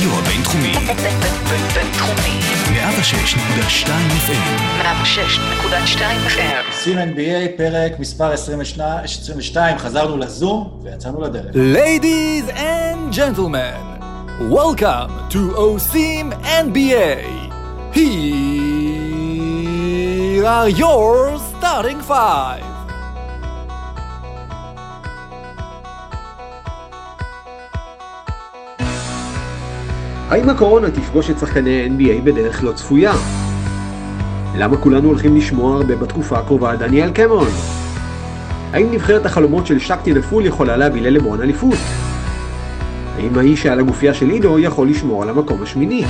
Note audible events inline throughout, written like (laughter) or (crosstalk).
הרדיו הבינתחומי. בינתחומי. 106.2 FM. 106.2 FM. שים NBA, פרק מספר 22, 22, חזרנו לזום ויצאנו לדרך. Ladies and gentlemen, welcome to OSIM NBA. Here are your starting five. האם הקורונה תפגוש את שחקני ה-NBA בדרך לא צפויה? למה כולנו הולכים לשמוע הרבה בתקופה הקרובה על דניאל קמרון? האם נבחרת החלומות של שקטי נפול יכולה להביא ללברון אליפות? האם האיש שעל הגופייה של עידו יכול לשמור על המקום השמיני?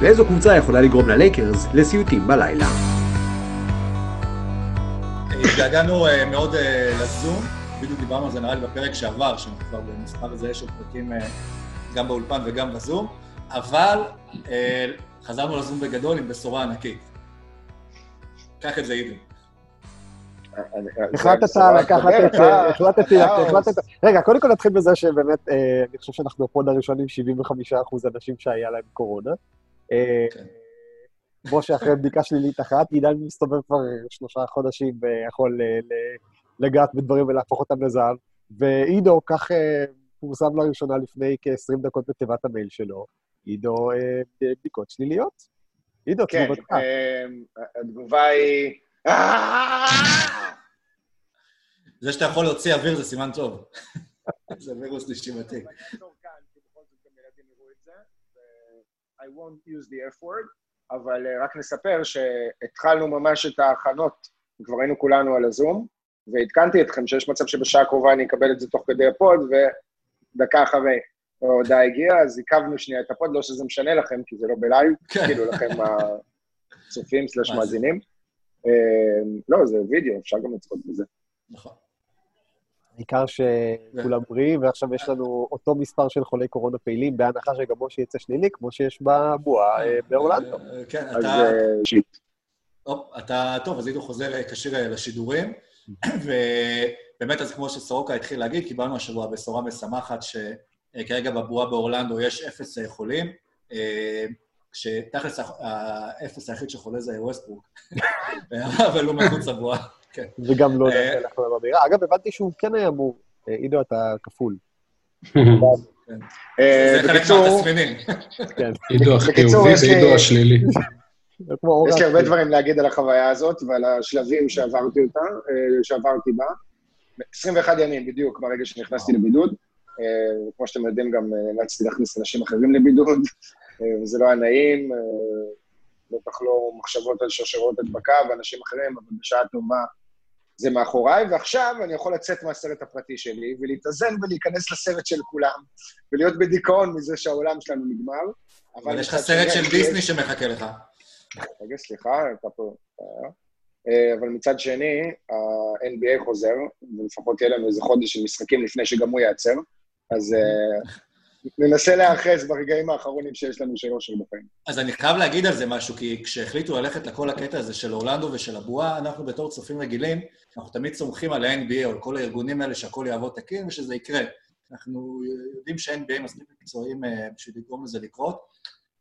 ואיזו קבוצה יכולה לגרום ללייקרס לסיוטים בלילה? התגעגענו אה, מאוד אה, לזום, בדיוק דיברנו על זה נראה לי בפרק שעבר, שאנחנו כבר במספר זהה של פרקים אה, גם באולפן וגם בזום, אבל אה, חזרנו לזום בגדול עם בשורה ענקית. קח את זה, עידו. החלטת לקחת את... החלטתי... החלטת... רגע, קודם כל נתחיל בזה שבאמת, אה, אני חושב שאנחנו הפוד הראשונים 75% אנשים שהיה להם קורונה. אה, כן. משה אחרי בדיקה שלילית אחת, עידן מסתובב כבר שלושה חודשים ויכול אה, לגעת בדברים ולהפוך אותם לזהב. ועידו, כך אה, פורסם לראשונה לפני כ-20 דקות בתיבת המייל שלו, עידו אה, בדיקות שליליות. עידו, כן, תגובתך. אה, התגובה היא... "אה!" זה שאתה יכול להוציא אוויר זה סימן טוב. זה וירוס נשימתי. I won't use the F word, אבל רק נספר שהתחלנו ממש את ההכנות, כבר היינו כולנו על הזום, ועדכנתי אתכם שיש מצב שבשעה הקרובה אני אקבל את זה תוך כדי ה pod, ודקה אחרי ההודעה הגיעה, אז עיכבנו שנייה את ה pod, לא שזה משנה לכם, כי זה לא בלייב, כן. כאילו לכם הצופים slash? מאזינים. אה, לא, זה וידאו, אפשר גם לצפות בזה. נכון. העיקר שכולם בריאים, ועכשיו יש לנו אותו מספר של חולי קורונה פעילים, בהנחה שגם משה יצא שלילי, כמו שיש בבועה אה, באורלנדו. אה, כן, אז אתה... אה, שיט. אתה, טוב, אז עידו חוזר כשיר לשידורים, (coughs) ובאמת, אז כמו שסורוקה התחיל להגיד, קיבלנו השבוע בשורה משמחת שכרגע בבועה באורלנדו יש אפס אה, חולים, אה, שתכלס ה- האפס היחיד שחולה זה ווסטברוק, (laughs) אבל הוא מחוץ לבועה, (laughs) כן. וגם לא אה, נלך במהירה. אגב, הבנתי שהוא כן היה אמור, אה, עידו, אתה כפול. (laughs) אה, זה חלק מהתסמינים. כן, עידו החיובי ועידו השלילי. יש לי הרבה דברים להגיד על החוויה הזאת ועל השלבים שעברתי אותה, אה, שעברתי בה. 21 ימים בדיוק ברגע שנכנסתי לבידוד. אה, כמו שאתם יודעים, גם אה, נאלצתי להכניס אנשים אחרים לבידוד, וזה לא היה נעים, בטח לא מחשבות על שרשרות הדבקה ואנשים אחרים, אבל בשעה טובה זה מאחוריי, ועכשיו אני יכול לצאת מהסרט הפרטי שלי ולהתאזן ולהיכנס לסרט של כולם, ולהיות בדיכאון מזה שהעולם שלנו נגמר. אבל יש לך סרט של דיסני שמחכה לך. רגע, סליחה, הייתה פה. אה, אבל מצד שני, ה-NBA חוזר, ולפחות יהיה לנו איזה חודש של משחקים לפני שגם הוא ייעצר, אז אה, ננסה להיאחז ברגעים האחרונים שיש לנו של אושר בחיים. אז אני חייב להגיד על זה משהו, כי כשהחליטו ללכת לכל הקטע הזה של אורלנדו ושל הבועה, אנחנו בתור צופים רגילים, אנחנו תמיד סומכים על ה-NBA או על כל הארגונים האלה שהכל יעבוד תקין ושזה יקרה. אנחנו יודעים שה-NBA מספיק מקצועיים אה, בשביל לגרום לזה לקרות,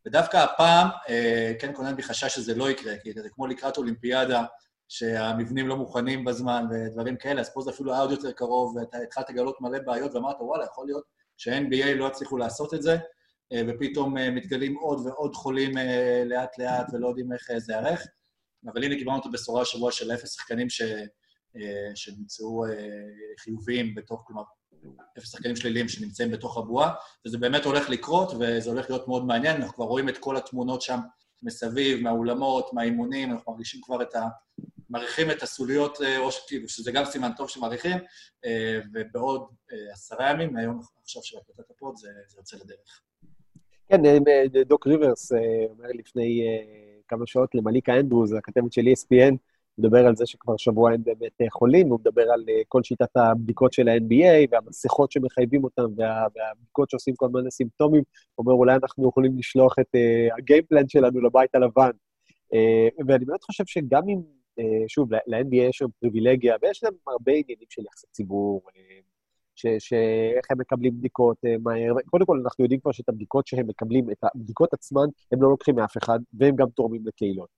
ודווקא הפעם אה, כן כונן בי חשש שזה לא יקרה, כי זה כמו לקראת אולימפיאדה, שהמבנים לא מוכנים בזמן ודברים כאלה, אז פה זה אפילו היה עוד יותר קרוב, ואתה התחלת לגלות מלא בעיות, ואמרת, וואלה, יכול להיות שה-NBA לא יצליחו לעשות את זה, אה, ופתאום אה, מתגלים עוד ועוד חולים לאט-לאט ולא יודעים איך זה ייערך. אבל הנה קיבלנו את הבשורה השבוע של אפס שחקנים ש... שנמצאו חיוביים בתוך, כלומר, אפס שחקנים שליליים שנמצאים בתוך הבועה, וזה באמת הולך לקרות, וזה הולך להיות מאוד מעניין. אנחנו כבר רואים את כל התמונות שם מסביב, מהאולמות, מהאימונים, אנחנו מרגישים כבר את ה... מעריכים את הסוליות, אה, או שכאילו, שזה גם סימן טוב שמעריכים, אה, ובעוד אה, עשרה ימים, מהיום עכשיו של הקלטת הפוד, זה, זה יוצא לדרך. כן, אה, אה, דוק ריברס אה, אומר לפני אה, כמה שעות למליקה אנדרוז, הכתבת של ESPN, מדבר על זה שכבר שבוע אין באמת אה, חולים, הוא מדבר על אה, כל שיטת הבדיקות של ה-NBA והמסכות שמחייבים אותם וה, והבדיקות שעושים כל מיני סימפטומים. הוא אומר, אולי אנחנו יכולים לשלוח את uh, הגיימפלן שלנו לבית הלבן. Uh, ואני באמת חושב שגם אם, uh, שוב, ל-NBA יש שם פריבילגיה, ויש להם הרבה עניינים של יחסי ציבור, uh, שאיך הם מקבלים בדיקות אה, מהר. קודם כל, אנחנו יודעים כבר שאת הבדיקות שהם מקבלים, את הבדיקות עצמן, הם לא לוקחים מאף אחד, והם גם תורמים לקהילות.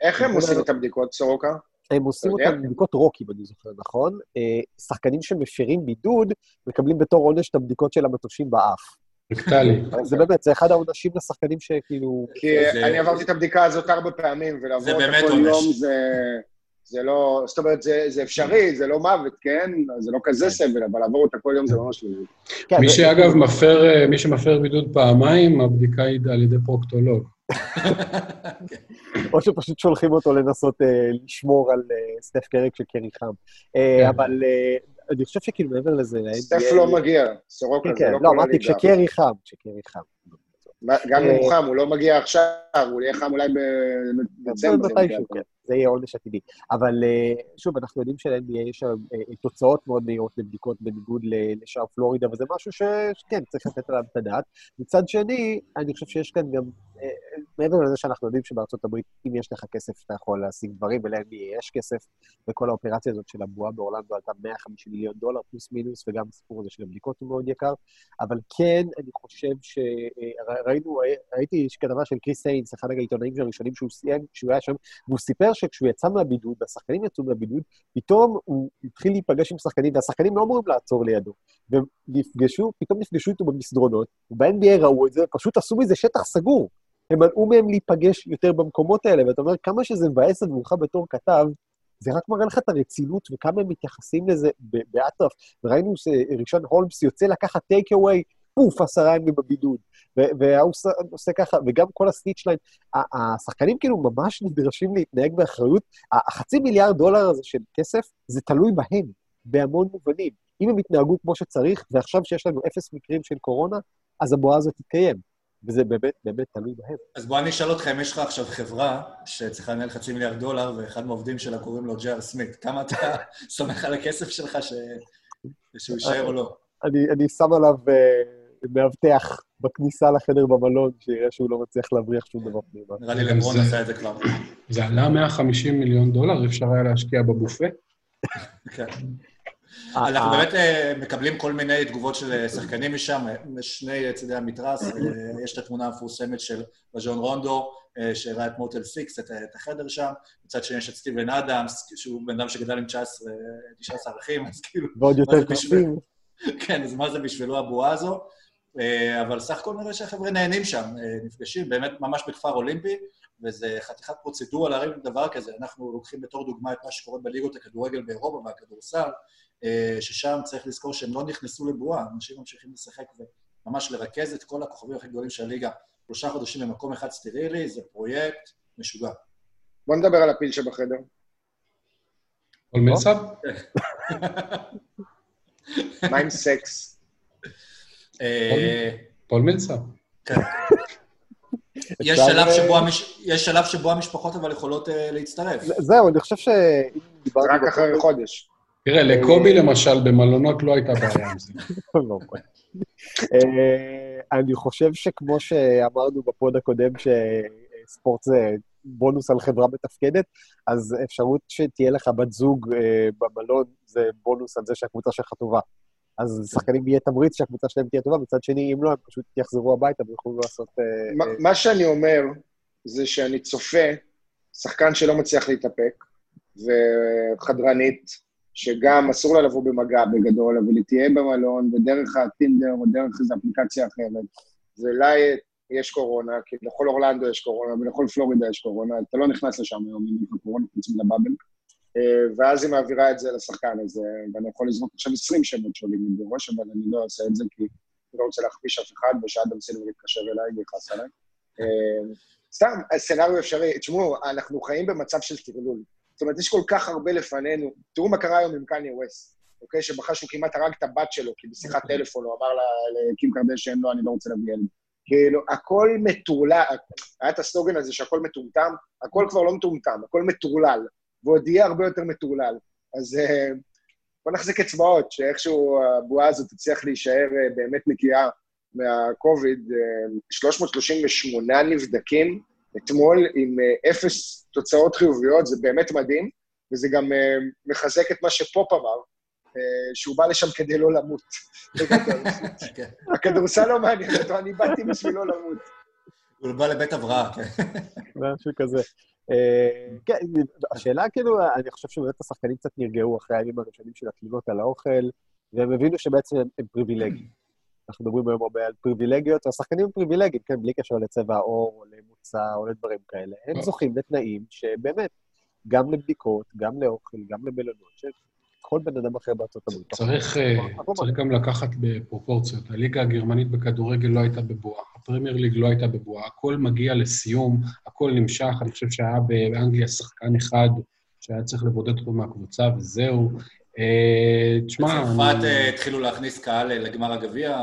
איך הם עושים את הבדיקות, סורוקה? הם עושים? אותם בדיקות רוק, אם אני זוכר נכון. אה, שחקנים שמפרים בידוד, מקבלים בתור עונש את הבדיקות של המטושים באף. פרקטלי. זה באמת, זה אחד העונשים לשחקנים שכאילו... כי אני עברתי את הבדיקה הזאת ארבע פעמים, זה ולעבור באמת אותה כל. יום זה... זה לא, זאת אומרת, זה, זה אפשרי, זה לא מוות, כן? זה לא כזה סבל, אבל לעבור אותה כל יום זה ממש לא... כן, מי שאגב מפר, אה, מי שמפר בידוד פעמיים, הבדיקה היא על ידי פרוקטולוג. (laughs) או שפשוט שולחים אותו לנסות אה, לשמור על אה, סטף קרי כשקרי חם. כן. אבל אני חושב שכאילו מעבר לזה. סטף לא מגיע, סורוקה כן, זה כן, לא לא, כל אמרתי הליגה. כשקרי חם, כשקרי חם. גם אם הוא חם, הוא לא מגיע עכשיו, הוא יהיה חם אולי בדצמבר. זה יהיה עונש עתידי. אבל אה, שוב, אנחנו יודעים של-NBA יש שם אה, תוצאות מאוד מהירות לבדיקות בניגוד לשאר פלורידה, וזה משהו שכן, צריך לתת עליו את הדעת. מצד שני, אני חושב שיש כאן גם, אה, מעבר לזה שאנחנו יודעים שבארצות הברית, אם יש לך כסף, אתה יכול להשיג דברים, ול-NBA יש כסף, וכל האופרציה הזאת של הבועה באורלנדו עלתה 150 מיליון דולר פלוס מינוס, וגם הסיפור הזה של הבדיקות הוא מאוד יקר. אבל כן, אני חושב ש... אה, ראינו, ראיתי כתבה של קריס היינס, אחד העיתונאים הראשונים שהוא סיים, כשהוא היה שם, והוא סיפר שכשהוא יצא מהבידוד, והשחקנים יצאו מהבידוד, פתאום הוא התחיל להיפגש עם שחקנים, והשחקנים לא אמורים לעצור לידו. והם נפגשו, פתאום נפגשו איתו במסדרונות, וב-NBA ראו את זה, פשוט עשו מזה שטח סגור. הם מנעו מהם להיפגש יותר במקומות האלה, ואתה אומר, כמה שזה מבאס עבורך בתור כתב, זה רק מראה לך את הרצינות וכמה הם מתייחסים לזה באטרף. וראינו שרישון הולמס יוצא לקחת טייק אווי, פוף, עשרה ימים בבידוד. וההוא עושה- ככה, וגם כל ה snitch line, השחקנים כאילו ממש נדרשים להתנהג באחריות. החצי מיליארד דולר הזה של כסף, זה תלוי בהם, בהמון מובנים. אם הם יתנהגו כמו שצריך, ועכשיו שיש לנו אפס מקרים של קורונה, אז הבועה הזאת תתקיים. וזה באמת באמת תלוי בהם. אז בוא אני אשאל אותך אם יש לך עכשיו חברה שצריכה לנהל חצי מיליארד דולר, ואחד מהעובדים שלה קוראים לו ג'ר סמית. כמה אתה (laughs) סומך על הכסף שלך ש... שהוא יישאר או לא? אני, אני שם עליו אה, מאבטח בכניסה לחדר במלון, שיראה שהוא לא מצליח להבריח שום דבר פנימה. נראה לי לברון עשה את זה כבר. זה עלה 150 מיליון דולר, אפשר היה להשקיע בבופה? כן. אה, אנחנו אה, באמת אה, מקבלים כל מיני תגובות של שחקנים משם, משני צידי המתרס. יש את התמונה המפורסמת של רז'ון רונדו, אה, שהראה את מוטל סיקס, את החדר שם. מצד שני יש את סטיבן אדמס, שהוא בן אדם שגדל עם 19, 19 ערכים, אז כאילו... ועוד יותר קשים. כן, אז מה זה בשבילו הבועה הזו? אה, אבל סך הכל נראה שהחבר'ה נהנים שם, אה, נפגשים באמת ממש בכפר אולימפי, וזה חתיכת פרוצדורה להרים דבר כזה. אנחנו לוקחים בתור דוגמה את מה שקורה בליגות הכדורגל באירופה והכדורסל, אה, ששם צריך לזכור שהם לא נכנסו לבועה, אנשים ממשיכים לשחק וממש לרכז את כל הכוכבים הכי גדולים של הליגה שלושה חודשים במקום אחד סטרילי, זה פרויקט משוגע. בוא נדבר על הפיל שבחדר. כל מלסב? (laughs) מה עם סקס? אה, פול. כן. (laughs) יש אפשר, שלב אה, שבו יש שלב שבו המשפחות אבל יכולות אה, להצטרף. זה- זהו, אני חושב דיברנו... רק אחרי חודש. תראה, לקובי למשל במלונות לא הייתה בעיה עם זה. (laughs) לא. אה, אני חושב שכמו שאמרנו בפוד הקודם, שספורט זה בונוס על חברה מתפקדת, אז אפשרות שתהיה לך בת זוג אה, במלון זה בונוס על זה שהקבוצה שלך טובה. אז שחקנים יהיה תמריץ שהקבוצה שלהם תהיה טובה, מצד שני, אם לא, הם פשוט יחזרו הביתה ויוכלו לעשות... אה, מה- אה, מה שאני אומר, זה שאני צופה שחקן שלא מצליח להתאפק, וחדרנית, שגם אסור לה לבוא במגע בגדול, אבל היא תהיה במלון, ודרך הטינדר או דרך איזו אפליקציה אחרת. ולה יש קורונה, כי לכל אורלנדו יש קורונה, ולכל פלורידה יש קורונה, אתה לא נכנס לשם היום אם אין לך קורונה חוץ מלבאבל. אה, ואז היא מעבירה את זה לשחקן הזה, ואני יכול לזרוק עכשיו 20 שמות שעולים לי בראש, אבל אני לא אעשה את זה, כי אני לא רוצה להכפיש אף אחד, ושאדם סילבר יתקשר אליי ויכעס עליי. אה, סתם, סצנריו אפשרי. תשמעו, אנחנו חיים במצב של טרלול. זאת אומרת, יש כל כך הרבה לפנינו. תראו מה קרה היום עם קניה ווסט, אוקיי? שבחר שהוא כמעט הרג את הבת שלו, כי בשיחת טלפון הוא אמר לקים קרדשן, לא, אני לא רוצה להביא ילד. כאילו, הכל מטורלל, היה את הסלוגן הזה שהכל מטומטם, הכל כבר לא מטומטם, הכל מטורלל, ועוד יהיה הרבה יותר מטורלל. אז אה, בוא נחזיק אצבעות, שאיכשהו הבועה הזאת תצליח להישאר אה, באמת נקייה מהקוביד. אה, 338 נבדקים אתמול עם אה, אפס תוצאות חיוביות, זה באמת מדהים, וזה גם אה, מחזק את מה שפופ אמר, אה, שהוא בא לשם כדי לא למות. (laughs) (laughs) הכדורסל לא מעניין אותו, אני באתי בשביל לא למות. הוא בא לבית הבראה, כן. משהו כזה. אה, כן, השאלה כאילו, אני חושב שבאמת השחקנים קצת נרגעו אחרי הימים הראשונים של התלונות על האוכל, והם הבינו שבעצם הם, פריבילגיים. אנחנו מדברים היום הרבה על פריבילגיות, והשחקנים הם פריבילגיים, כן, בלי קשר לצבע העור, או למוצא, או לדברים כאלה. הם לא. זוכים לתנאים שבאמת, גם לבדיקות, גם לאוכל, גם למלונות, שכל בן אדם אחר בארצות הברית. צריך, אה, צריך גם לקחת בפרופורציות. הליגה הגרמנית בכדורגל לא הייתה בבועה, הפרמייר ליג לא הייתה בבועה, הכל מגיע לסיום, הכל נמשך. אני חושב שהיה באנגליה שחקן אחד שהיה צריך לבודד אותו מהקבוצה, וזהו. אה, תשמע, בצרפת אה, התחילו להכניס קהל לגמר הגביע.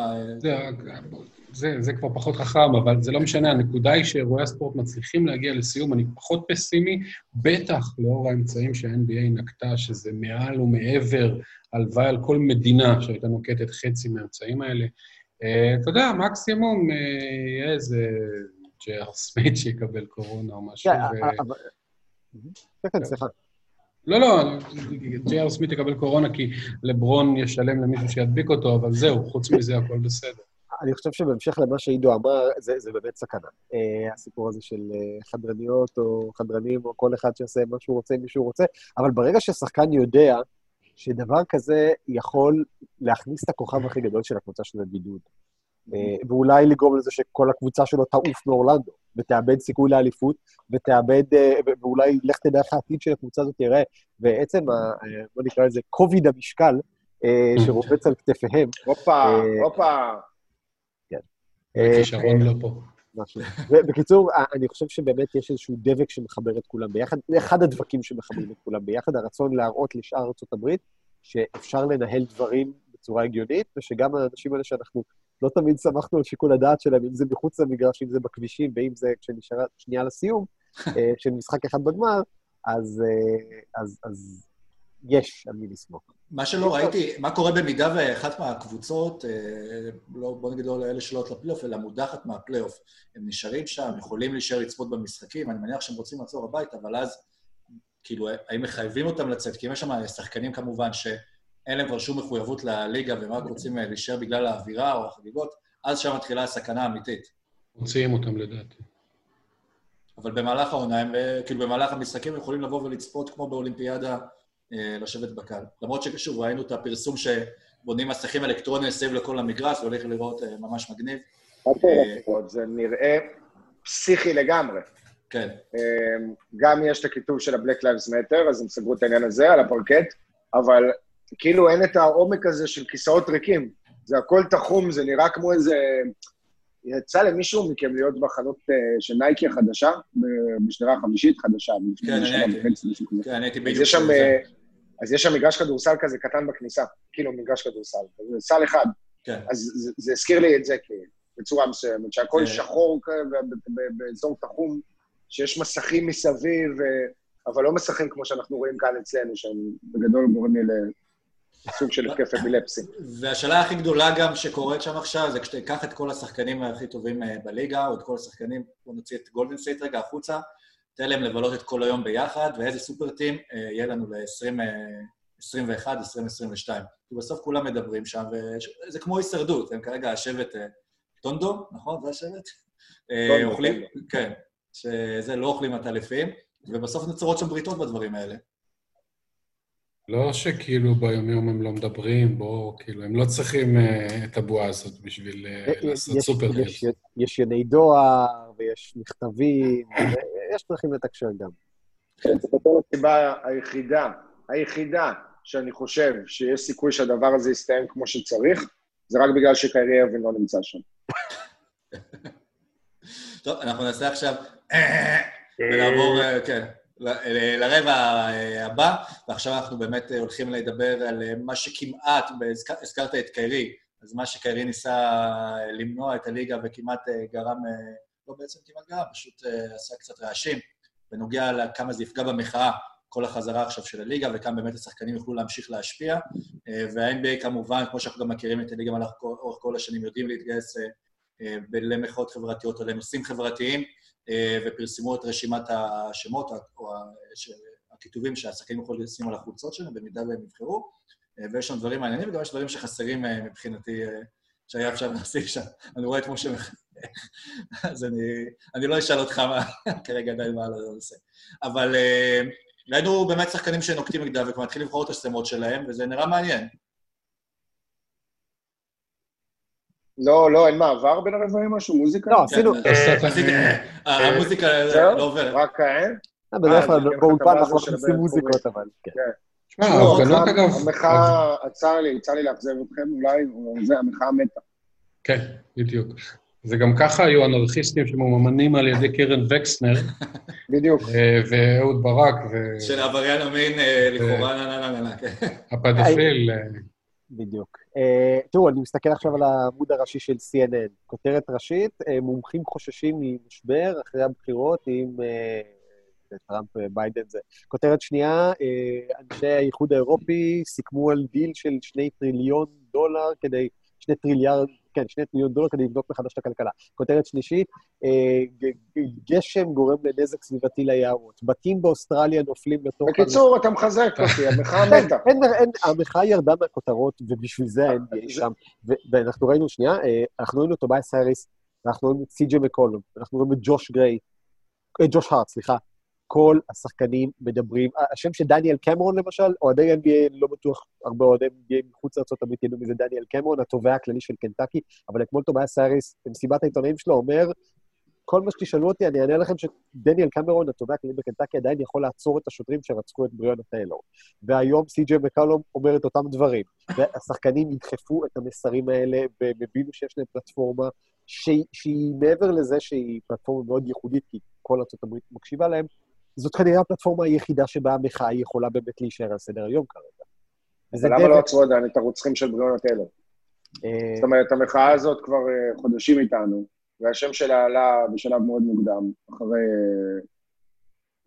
אה, זה, זה, כבר פחות חכם, אבל זה לא משנה, הנקודה היא שאירועי הספורט מצליחים להגיע לסיום, אני פחות פסימי, בטח לאור האמצעים שה-NBA נקטה, שזה מעל ומעבר, הלוואי על כל מדינה שהייתה נוקטת חצי מהאמצעים האלה. אה, אתה יודע, מקסימום אה, יהיה איזה ג'ר סמית שיקבל קורונה או משהו. כן, אבל... כן, כן, סליחה. לא, לא, ג'ר סמית יקבל קורונה כי לברון ישלם למישהו שידביק אותו, אבל זהו, חוץ מזה הכל בסדר. אני חושב שבהמשך למה שעידו אמר, זה, זה באמת סכנה. Uh, הסיפור הזה של uh, חדרניות או חדרנים, או כל אחד שיעשה מה שהוא רוצה, מי שהוא רוצה, אבל ברגע ששחקן יודע שדבר כזה יכול להכניס את הכוכב הכי גדול של הקבוצה שלו לבידוד, uh, ואולי לגרום לזה שכל הקבוצה שלו תעוף מאורלנדו, ותאבד סיכוי לאליפות, ותאבד, uh, ואולי לך תדע איך העתיד של הקבוצה הזאת יראה, ועצם, בוא נקרא לזה, כובד המשקל, uh, שרובץ על כתפיהם, הופה, הופה. אה, כישרון לא פה. משהו. ובקיצור, ה- אני חושב שבאמת יש איזשהו דבק שמחבר את כולם ביחד, זה אחד הדבקים שמחברים את כולם ביחד, הרצון להראות לשאר ארצות הברית שאפשר לנהל דברים בצורה הגיונית, ושגם האנשים האלה שאנחנו לא תמיד שמחנו על שיקול הדעת שלהם, אם זה מחוץ למגרש, אם זה בכבישים, ואם זה כשנשארה שנייה לסיום, אה, של משחק אחד בגמר, אז, אה, אז, אז יש על מי לסמוך. מה שלא ראיתי, מה קורה במידה ואחת מהקבוצות, אה, לא, בוא נגיד לא לאלה שלא לפלייאוף, אלא מודחת מהפלייאוף. הם נשארים שם, יכולים להישאר לצפות במשחקים, אני מניח שהם רוצים לחזור הביתה, אבל אז, כאילו, האם מחייבים אותם לצאת? כי אם יש שם שחקנים כמובן שאין להם כבר שום מחויבות לליגה והם רק רוצים אה, להישאר בגלל האווירה או החגיגות, אז שם מתחילה הסכנה האמיתית. מוציאים אותם לדעתי. אבל במהלך העונה, הם, אה, כאילו במהלך המשחקים הם יכולים לבוא ולצפות כמו באולימפיאדה, לשבת בקהל. למרות ששוב, ראינו את הפרסום שבונים מסכים אלקטרוניים סביב לכל המגרש, והולך לראות אה, ממש מגניב. אוקיי, זה נראה פסיכי לגמרי. כן, גם יש את הכיתוב של ה-Black Lives Matter, אז הם סגרו את העניין הזה על הפרקט, אבל כאילו אין את העומק הזה של כיסאות ריקים. זה הכל תחום, זה נראה כמו איזה... יצא למישהו מכם להיות בחנות אה, של נייקי החדשה, בשדרה החמישית, חדשה, כן, אני הייתי. כן, אני הייתי בדיוק... יש שם. אה, אז יש שם מגרש כדורסל כזה קטן בכניסה, כאילו מגרש כדורסל, זה סל אחד. כן, אז זה, הזכיר לי את זה בצורה מסוימת, שהכל כן. שחור באזור תחום, שיש מסכים מסביב, אה, אבל לא מסכים כמו שאנחנו רואים כאן אצלנו, שהם בגדול גורמים לי לסוג של התקף אפילפסי. והשאלה הכי גדולה גם שקורית שם עכשיו, זה כשתיקח את כל השחקנים הכי טובים אה, בליגה, או את כל השחקנים, בוא נוציא את גולדן סטייט רגע החוצה, תן להם לבלות את כל היום ביחד, ואיזה super team אה, יהיה לנו ל-2021, 2022. כי בסוף כולם מדברים שם, וזה כמו הישרדות, הם כרגע השבט אה, טונדו, נכון? זה השבט? אה, טונדו, אוכלים, כן, שזה לא אוכלים עטלפים, ובסוף נוצרות שם בריתות בדברים האלה. לא שכאילו ביומיום הם לא מדברים, בואו, כאילו, הם לא צריכים אה, את הבועה הזאת בשביל אה, לעשות יש- סופר יש- דייז. יש יוני דואר, ויש מכתבים, (clears throat) ויש דרכים לתקשר גם. כן, זאת הסיבה היחידה, היחידה שאני חושב שיש סיכוי שהדבר הזה יסתיים כמו שצריך, זה רק בגלל שקיירי ארווין לא נמצא שם. (laughs) טוב, אנחנו נעשה עכשיו... (laughs) ונעבור, אה, כן, לרבע אה, הבא, ועכשיו אנחנו באמת אה, הולכים לדבר על מה שכמעט, הזכרת את קיירי, אז מה שקיירי ניסה למנוע את הליגה וכמעט גרם, לא בעצם כמעט גרם, פשוט אה, עשה קצת רעשים, בנוגע לכמה זה יפגע במחאה, כל החזרה עכשיו של הליגה, וכמה באמת השחקנים יוכלו להמשיך להשפיע. אה, וה-NBA כמובן, כמו שאנחנו גם מכירים את הליגה לאורך כל- השנים, יודעים להתגייס אה, למחאות חברתיות או לנושאים חברתיים, ופרסמו את רשימת השמות או הכיתובים שהשחקנים יכולים לשים על החולצות שלהם, במידה והם יבחרו. ויש שם דברים מעניינים, וגם יש דברים שחסרים מבחינתי, שהיה אפשר להוסיף שם. אני רואה את משה מחייך, (laughs) אז אני, אני לא אשאל אותך מה (laughs) כרגע עדיין מה על הנושא. אבל אה, ראינו באמת שחקנים שנוקטים נגדה וכבר מתחילים לבחור את השמות שלהם, וזה נראה מעניין. לא, לא, אין מעבר בין הרבעים משהו? מוזיקה? לא, עשינו... כן, אה, אה, המוזיקה? לא עוברת. רק? אה, בדרך כלל באולפן אנחנו הבן מוזיקות, אבל ההפגנות המחאה- אגב... המחאה, צר לי, צר לי לאכזב אתכם אולי, זה, המחאה מתה. כן, בדיוק. וגם ככה היו אנרכיסטים שממומנים על ידי קרן וקסנר (laughs) בדיוק. אה, ואהוד ברק של עבריין המין אה, לכאורה, נה נה נה נה כן. (laughs) והפדופיל. אה, בדיוק. אה, תראו, אני מסתכל עכשיו על העמוד הראשי של CNN. כותרת ראשית, אה, מומחים חוששים ממשבר אחרי הבחירות עם אה, טראמפ אה, ביידן זה. כותרת שנייה, אה, אנשי האיחוד האירופי סיכמו על דיל של שני טריליון דולר כדי, שני טריליארד, כן, שני טריליון דולר כדי לבדוק מחדש את הכלכלה. כותרת שלישית, אה, גשם גורם לנזק סביבתי ליערות. בתים באוסטרליה נופלים לתוך... בקיצור, אתה מחזק אותי, המחאה כן, מתה. המחאה ירדה מהכותרות, ובשביל זה ה-NBA שם. ואנחנו ראינו, שנייה, אנחנו ראינו את טובייס האריס, אנחנו ראינו את סי.ג'י מקולום, אנחנו ראינו את ג'וש גריי, ג'וש הארט, סליחה. כל השחקנים מדברים, השם של דניאל קמרון למשל, אוהדי NBA, לא בטוח הרבה אוהדי NBA מחוץ לארה"ב ידעו מי זה דניאל קמרון, התובע הכללי של קנטקי, אבל אתמול טובייס האריס, במסיבת העיתונאים שלו, אומר, כל מה שתשאלו אותי, אני אענה לכם שדניאל קמרון, התובע הכללי בקנטקי, עדיין יכול לעצור את השוטרים שרצחו את בריאונה טיילור. והיום סי.ג'י מקלום אומר את אותם דברים. והשחקנים ידחפו את המסרים האלה, והם הבינו שיש להם פלטפורמה שהיא, שהיא מעבר לזה שהיא פלטפורמה מאוד ייחודית, כי כל ארצות הברית מקשיבה להם, זאת כנראה הפלטפורמה היחידה שבה המחאה יכולה באמת להישאר על סדר היום כרגע. וזה למה דבק, לא עצרו עדיין את הרוצחים של בריאונה? אה, זאת אומרת, המחאה הזאת כבר אה, חודשים איתנו, והשם שלה עלה בשלב מאוד מוקדם, אחרי אה,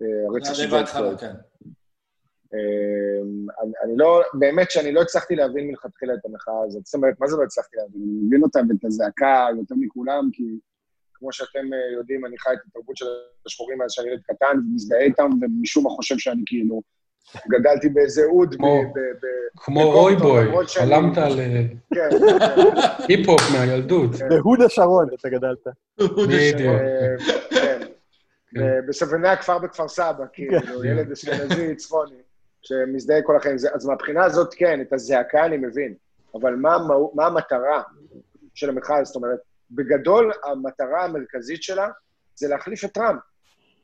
אה, הרצח של פלויד. כן. אני, אני לא, באמת שאני לא הצלחתי להבין מלכתחילה את המחאה הזאת. זאת אומרת, מה זה לא הצלחתי להבין? אני מבין אותה ואת הזעקה יותר מכולם, כי כמו שאתם אה, יודעים, אני חי את התרבות של השחורים מאז שאני ילד קטן, ומזדהה איתם, ומשום מה חושב שאני כאילו גדלתי באיזה אוד, ב- כמו- ב- ב- כמו בקומפטון, רוי בוי, למרות שאני- חלמת על אה, כן, כן. היפ-הופ מהילדות. בהוד השרון אתה גדלת. בדיוק. אה, כן. בסבני הכפר בכפר סבא, כאילו, כן. ילד אשכנזי צפוני, שמזדהה כל החיים. זה- אז מהבחינה הזאת, כן, את הזעקה אני מבין, אבל מה המטרה של המחאה? זאת אומרת, בגדול, המטרה המרכזית שלה זה להחליף את טראמפ.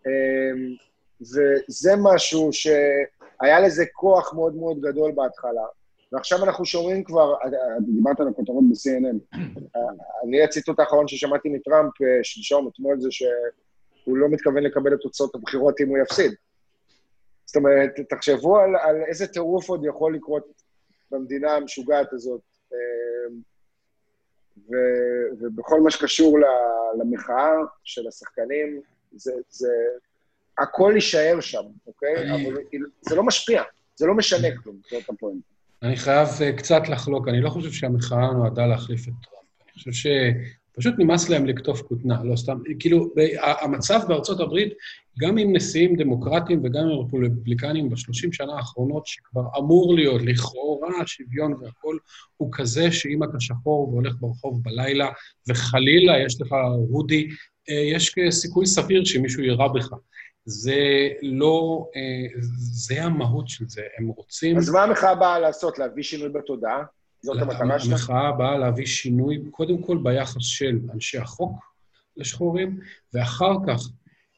אמ, וזה משהו שהיה לזה כוח מאוד מאוד גדול בהתחלה, ועכשיו אנחנו שומעים כבר, דיברת על הכותרות ב-CNN, אני, הציטוט האחרון ששמעתי מטראמפ אה, שלשום, אתמול, זה שהוא לא מתכוון לקבל את תוצאות הבחירות אם הוא יפסיד. זאת אומרת, תחשבו על, על איזה טירוף עוד יכול לקרות במדינה המשוגעת הזאת. ו, ובכל מה שקשור למחאה של השחקנים, זה, זה, הכל יישאר שם, אוקיי? אני- אבל זה לא משפיע, זה לא משנה כלום, זאת הפואנטה. אני חייב אה, קצת לחלוק, אני לא חושב שהמחאה נועדה להחליף את טראמפ. אני חושב שפשוט נמאס להם לקטוף כותנה, לא סתם. כאילו, המצב בארצות הברית, גם עם נשיאים דמוקרטיים וגם עם רפובליקנים בשלושים שנה האחרונות, שכבר אמור להיות לכאורה שוויון והכול, הוא כזה שאם אתה שחור והולך ברחוב בלילה, וחלילה יש לך הודי, אה, יש סיכוי סביר שמישהו יירה בך. זה לא, אה, זה המהות של זה. הם רוצים... אז מה המחאה באה לעשות? להביא שינוי בתודעה? זאת המטרה שלה? המחאה באה להביא שינוי, קודם כל ביחס של אנשי החוק לשחורים, ואחר כך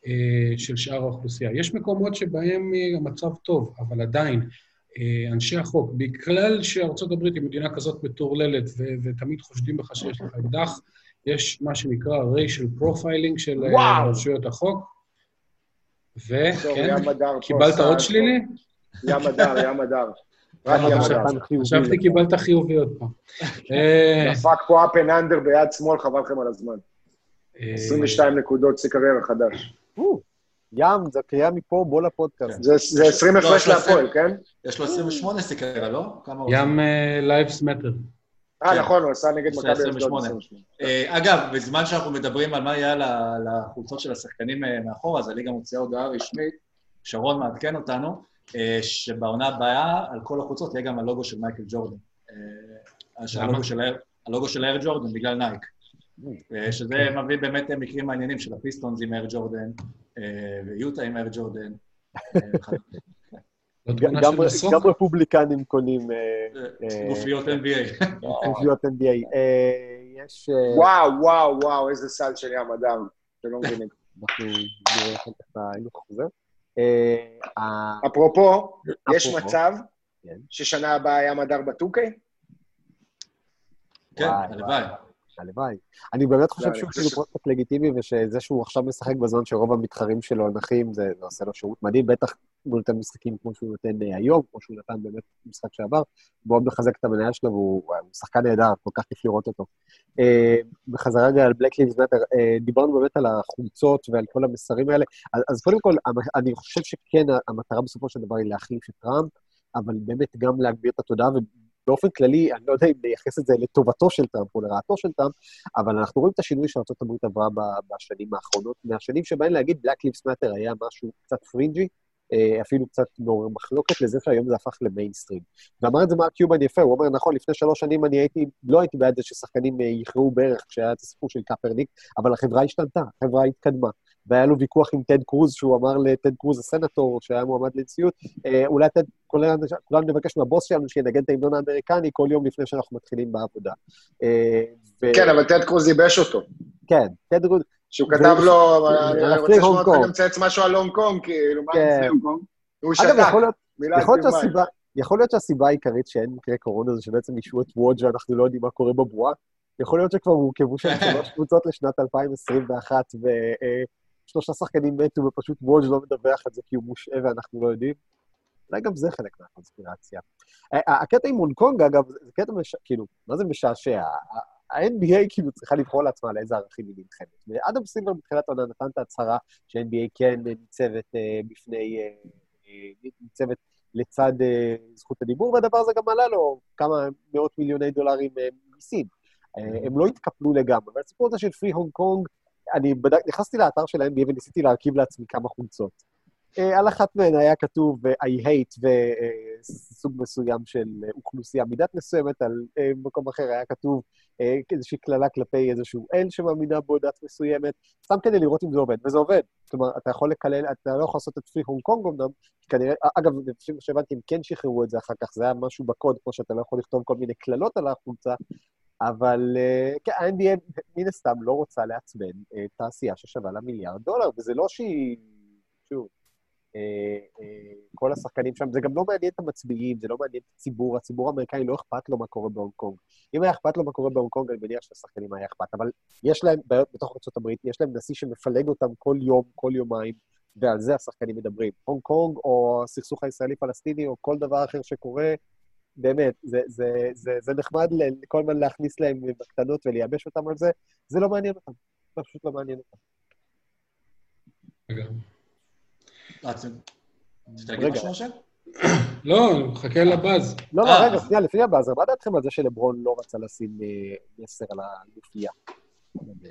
אה, של שאר האוכלוסייה. יש מקומות שבהם אה, המצב טוב, אבל עדיין, אה, אנשי החוק, בגלל שארצות הברית היא מדינה כזאת מטורללת, ו- ותמיד חושדים בך שיש לך אקדח, יש מה שנקרא racial profiling של אה, וואו. רשויות החוק. וכן, קיבלת עוד שלילי? ים הדר, ים הדר. רק אה, חשבתי- חשבתי לך. קיבלת חיובי עוד פעם. אה, דפק פה up and under ביד שמאל, חבל לכם על הזמן. אה, 22 נקודות, שיא קריירה חדש. ים, זו קריאה מפה, בוא לפודקאסט. זה זה 20 לא, הפרש להפועל, כן? יש לו 28 סיקרה, לא? כמה הוא ים אה, Lives Matter. אה, כן. נכון, הוא עשה נגד מכבי אשדוד 28. 28. אה, אגב, בזמן שאנחנו מדברים על מה יהיה ל- לחולצות של השחקנים אה, מאחורה, אז הליגה מוציאה הודעה רשמית, שרון מעדכן אותנו, אה, שבעונה הבאה, על כל החוצות יהיה גם הלוגו של מייקל ג'ורדן. אה, למה? הלוגו של האר- הלוגו של אייר ג'ורדן בגלל נייק. אה, שזה מביא באמת מקרים מעניינים של הפיסטונס עם אייר ג'ורדן, אה, ויוטה עם אייר ג'ורדן. אה, גם- רפובליקנים קונים אה, אה, גופיות NBA. גופיות NBA. אה, יש... אה, וואו, וואו, וואו, איזה סל של ים אדם. אתם לא מבינים. אנחנו נראה אחר כך בהילוך החוזר. אה, ה- אפרופו, יש. מצב כן. ששנה הבאה ים הדר בטוקיי? כן, וואי, הלוואי. הלוואי. אני באמת חושב לא, שהוא כאילו פרויקט לגיטימי, ושזה שהוא עכשיו משחק בזמן שרוב המתחרים שלו נחים, זה עושה לו שירות מדהים, בטח הוא נותן משחקים כמו שהוא נותן אה, היום, כמו שהוא נתן באמת במשחק שעבר, מאוד מחזק את המניה שלו, והוא הוא שחקן נהדר, כל כך כיף לראות אותו. אה, בחזרה רגע על Black Lives Matter, דיברנו באמת על החולצות ועל כל המסרים האלה, אז- קודם כל, אני חושב שכן, המטרה בסופו של דבר היא להחליף את טראמפ, אבל באמת גם להגביר את התודעה, ובאופן כללי, אני לא יודע אם נייחס את זה לטובתו של טראמפ או לרעתו של טראמפ, אבל אנחנו רואים את השינוי שארה"ב עברה בשנים האחרונות, מהשנים שבהן להגיד Black Lives Matter היה משהו קצת fringy, אה, אפילו קצת מעורר מחלוקת לזה שהיום זה הפך למיינסטרים. ואמר את זה מרק קיובן יפה, הוא אומר, נכון, לפני שלוש שנים אני הייתי, לא הייתי בעד זה ששחקנים אה, יכרעו ברך כשהיה את הסיפור של קפרניק, אבל החברה השתנתה, החברה התקדמה. והיה לו ויכוח עם טד קרוז, שהוא אמר לטד קרוז, הסנטור, שהיה מועמד לנשיאות, אה, אולי טד, כולנו נבקש מהבוס שלנו שינגן את ההמנון האמריקני כל יום לפני שאנחנו מתחילים בעבודה. אה, ו- כן, אבל טד קרוז ייבש אותו. כן, טד קרוז, שהוא כתב לו, ו- אני רוצה לשמוע אותך. גם מצייץ משהו על הונג קונג, כאילו, מה כן. עם הונג קונג? אגב, שתק, מילה יכול להיות מים. שהסיבה, יכול להיות שהסיבה העיקרית שאין מקרה קורונה זה שבעצם אישרו את וודג' ואנחנו לא יודעים מה קורה בבועה. יכול להיות שכבר הורכבו שם (laughs) שלוש קבוצות לשנת 2021, ושלושה שחקנים מתו ופשוט וודג' לא מדווח על זה כי הוא מושעה ואנחנו לא יודעים. אולי גם זה חלק מהקונספירציה. ה- הקטע עם הונג קונג, אגב, זה קטע, מש... כאילו, מה זה משעשע? ה-NBA כאילו צריכה לבחור לעצמה על איזה ערכים היא נלחמת. ואדם סילבר בתחילת העונה נתן את ההצהרה ש-NBA כן ניצבת אה, בפני, אה, אה, ניצבת לצד אה, זכות הדיבור, והדבר הזה גם עלה לו כמה מאות מיליוני דולרים אה, מיסים. אה, הם לא התקפלו לגמרי, אבל הסיפור הזה של פרי הונג קונג, אני בדק, נכנסתי לאתר של ה-NBA וניסיתי להרכיב לעצמי כמה חולצות. אה, על אחת מהן היה כתוב אה, I hate וסוג מסוים של אה, אוכלוסייה מידת מסוימת, על אה, מקום אחר היה כתוב אה, איזושהי קללה כלפי איזשהו אל שמאמינה בו דת מסוימת, סתם כדי לראות אם זה עובד, וזה עובד. כלומר, אתה יכול לקלל, אתה לא יכול לעשות את פרי הונג קונג אמנם, כנראה, אגב, לפי מה שהבנתי, הם כן שחררו את זה אחר כך, זה היה משהו בקוד, כמו שאתה לא יכול לכתוב כל מיני קללות על החולצה, אבל אה, כן, ה-NBA מן הסתם לא רוצה לעצבן אה, תעשייה ששווה לה מיליארד דולר, וזה לא שהיא, שוב, אה, כל השחקנים שם, זה גם לא מעניין את המצביעים, זה לא מעניין את הציבור, הציבור האמריקאי לא אכפת לו מה קורה בהונג קונג. אם היה אכפת לו מה קורה בהונג קונג, אני מניח שלשחקנים היה אכפת, אבל יש להם בעיות בתוך ארה"ב, יש להם נשיא שמפלג אותם כל יום, כל יומיים, ועל זה השחקנים מדברים. הונג קונג, או הסכסוך הישראלי-פלסטיני, או כל דבר אחר שקורה, באמת, זה, זה, זה, זה נחמד כל הזמן להכניס להם בקטנות ולייבש אותם על זה, זה לא מעניין אותם. זה פשוט לא מעניין אותם. להגיד רגע. לא, מחכה לבאז. לא, לא, אה. רגע, שנייה, לפני הבאזר, מה דעתכם על זה שלברון לא רצה לשים אה, מסר על הגופייה?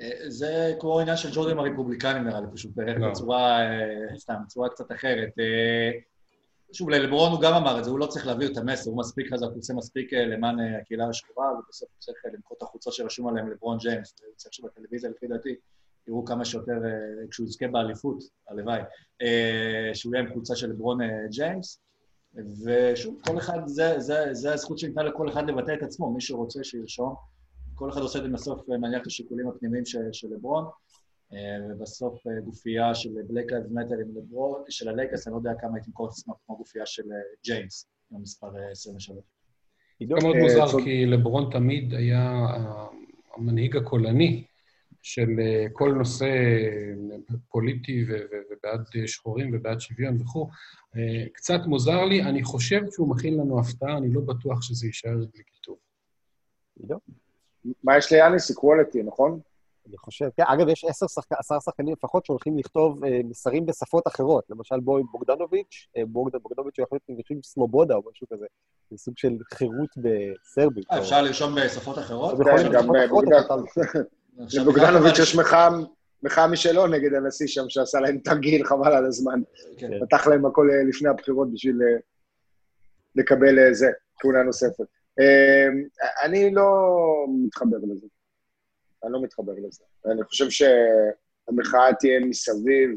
אה, זה כמו עניין של ג'ורדים הרפובליקנים נראה לי, פשוט לא. בצורה, אה, סתם, בצורה קצת אחרת. שוב, ללברון הוא גם אמר את זה, הוא לא צריך להעביר את המסר, הוא מספיק חזק, הוא עושה מספיק אה, למען אה, הקהילה השחורה, ובסוף הוא צריך אה, למכור את החולצות שרשום עליהן לברון ג'יימס. הוא צריך שבטלוויזיה, לפי דעתי, יראו כמה שיותר, כשהוא יזכה באליפות, הלוואי, שהוא יהיה עם קבוצה של לברון ג'יימס. ושוב, כל אחד, זה, זה, זה הזכות שניתנה לכל אחד לבטא את עצמו, מי שרוצה שירשום. כל אחד עושה את זה בסוף, מניח את השיקולים הפנימיים של, לברון, ובסוף אה, גופייה של Black Lives Matter עם לברון, של הלייקרס, אני לא יודע כמה היא תמכור את כמו גופייה של אה, ג'יימס, עם המספר אה, 23. עידו, זה מאוד אה, מוזר, כי לברון תמיד היה אה, המנהיג הקולני של אה, כל נושא אה, פוליטי ובעד אה, שחורים ובעד שוויון וכו'. אה, קצת מוזר לי, אני חושב שהוא מכין לנו הפתעה, אני לא בטוח שזה יישאר בלי כיתוב. עידו? מה יש ליאניס? איקוולטי, נכון? אני חושב, כן, אגב, יש עשר שחק... עשרה שחקנים לפחות שהולכים לכתוב אה, מסרים בשפות אחרות. למשל, בו בוגדנוביץ', אה, בוגד, בוגדנוביץ' יכול להיות סלובודה או משהו כזה. זה סוג של חירות בסרבית. אה, או- אפשר לרשום בשפות אחרות? להיות גם, אה, לבוגדנוביץ' בכלל- יש מחאה משלו נגד הנשיא שם, שעשה להם תרגיל, חבל על הזמן. כן. פתח להם הכל אה, לפני הבחירות בשביל אה, לקבל זה, כהונה נוספת. אני לא מתחבר לזה. אני לא מתחבר לזה. אני חושב שהמחאה תהיה מסביב,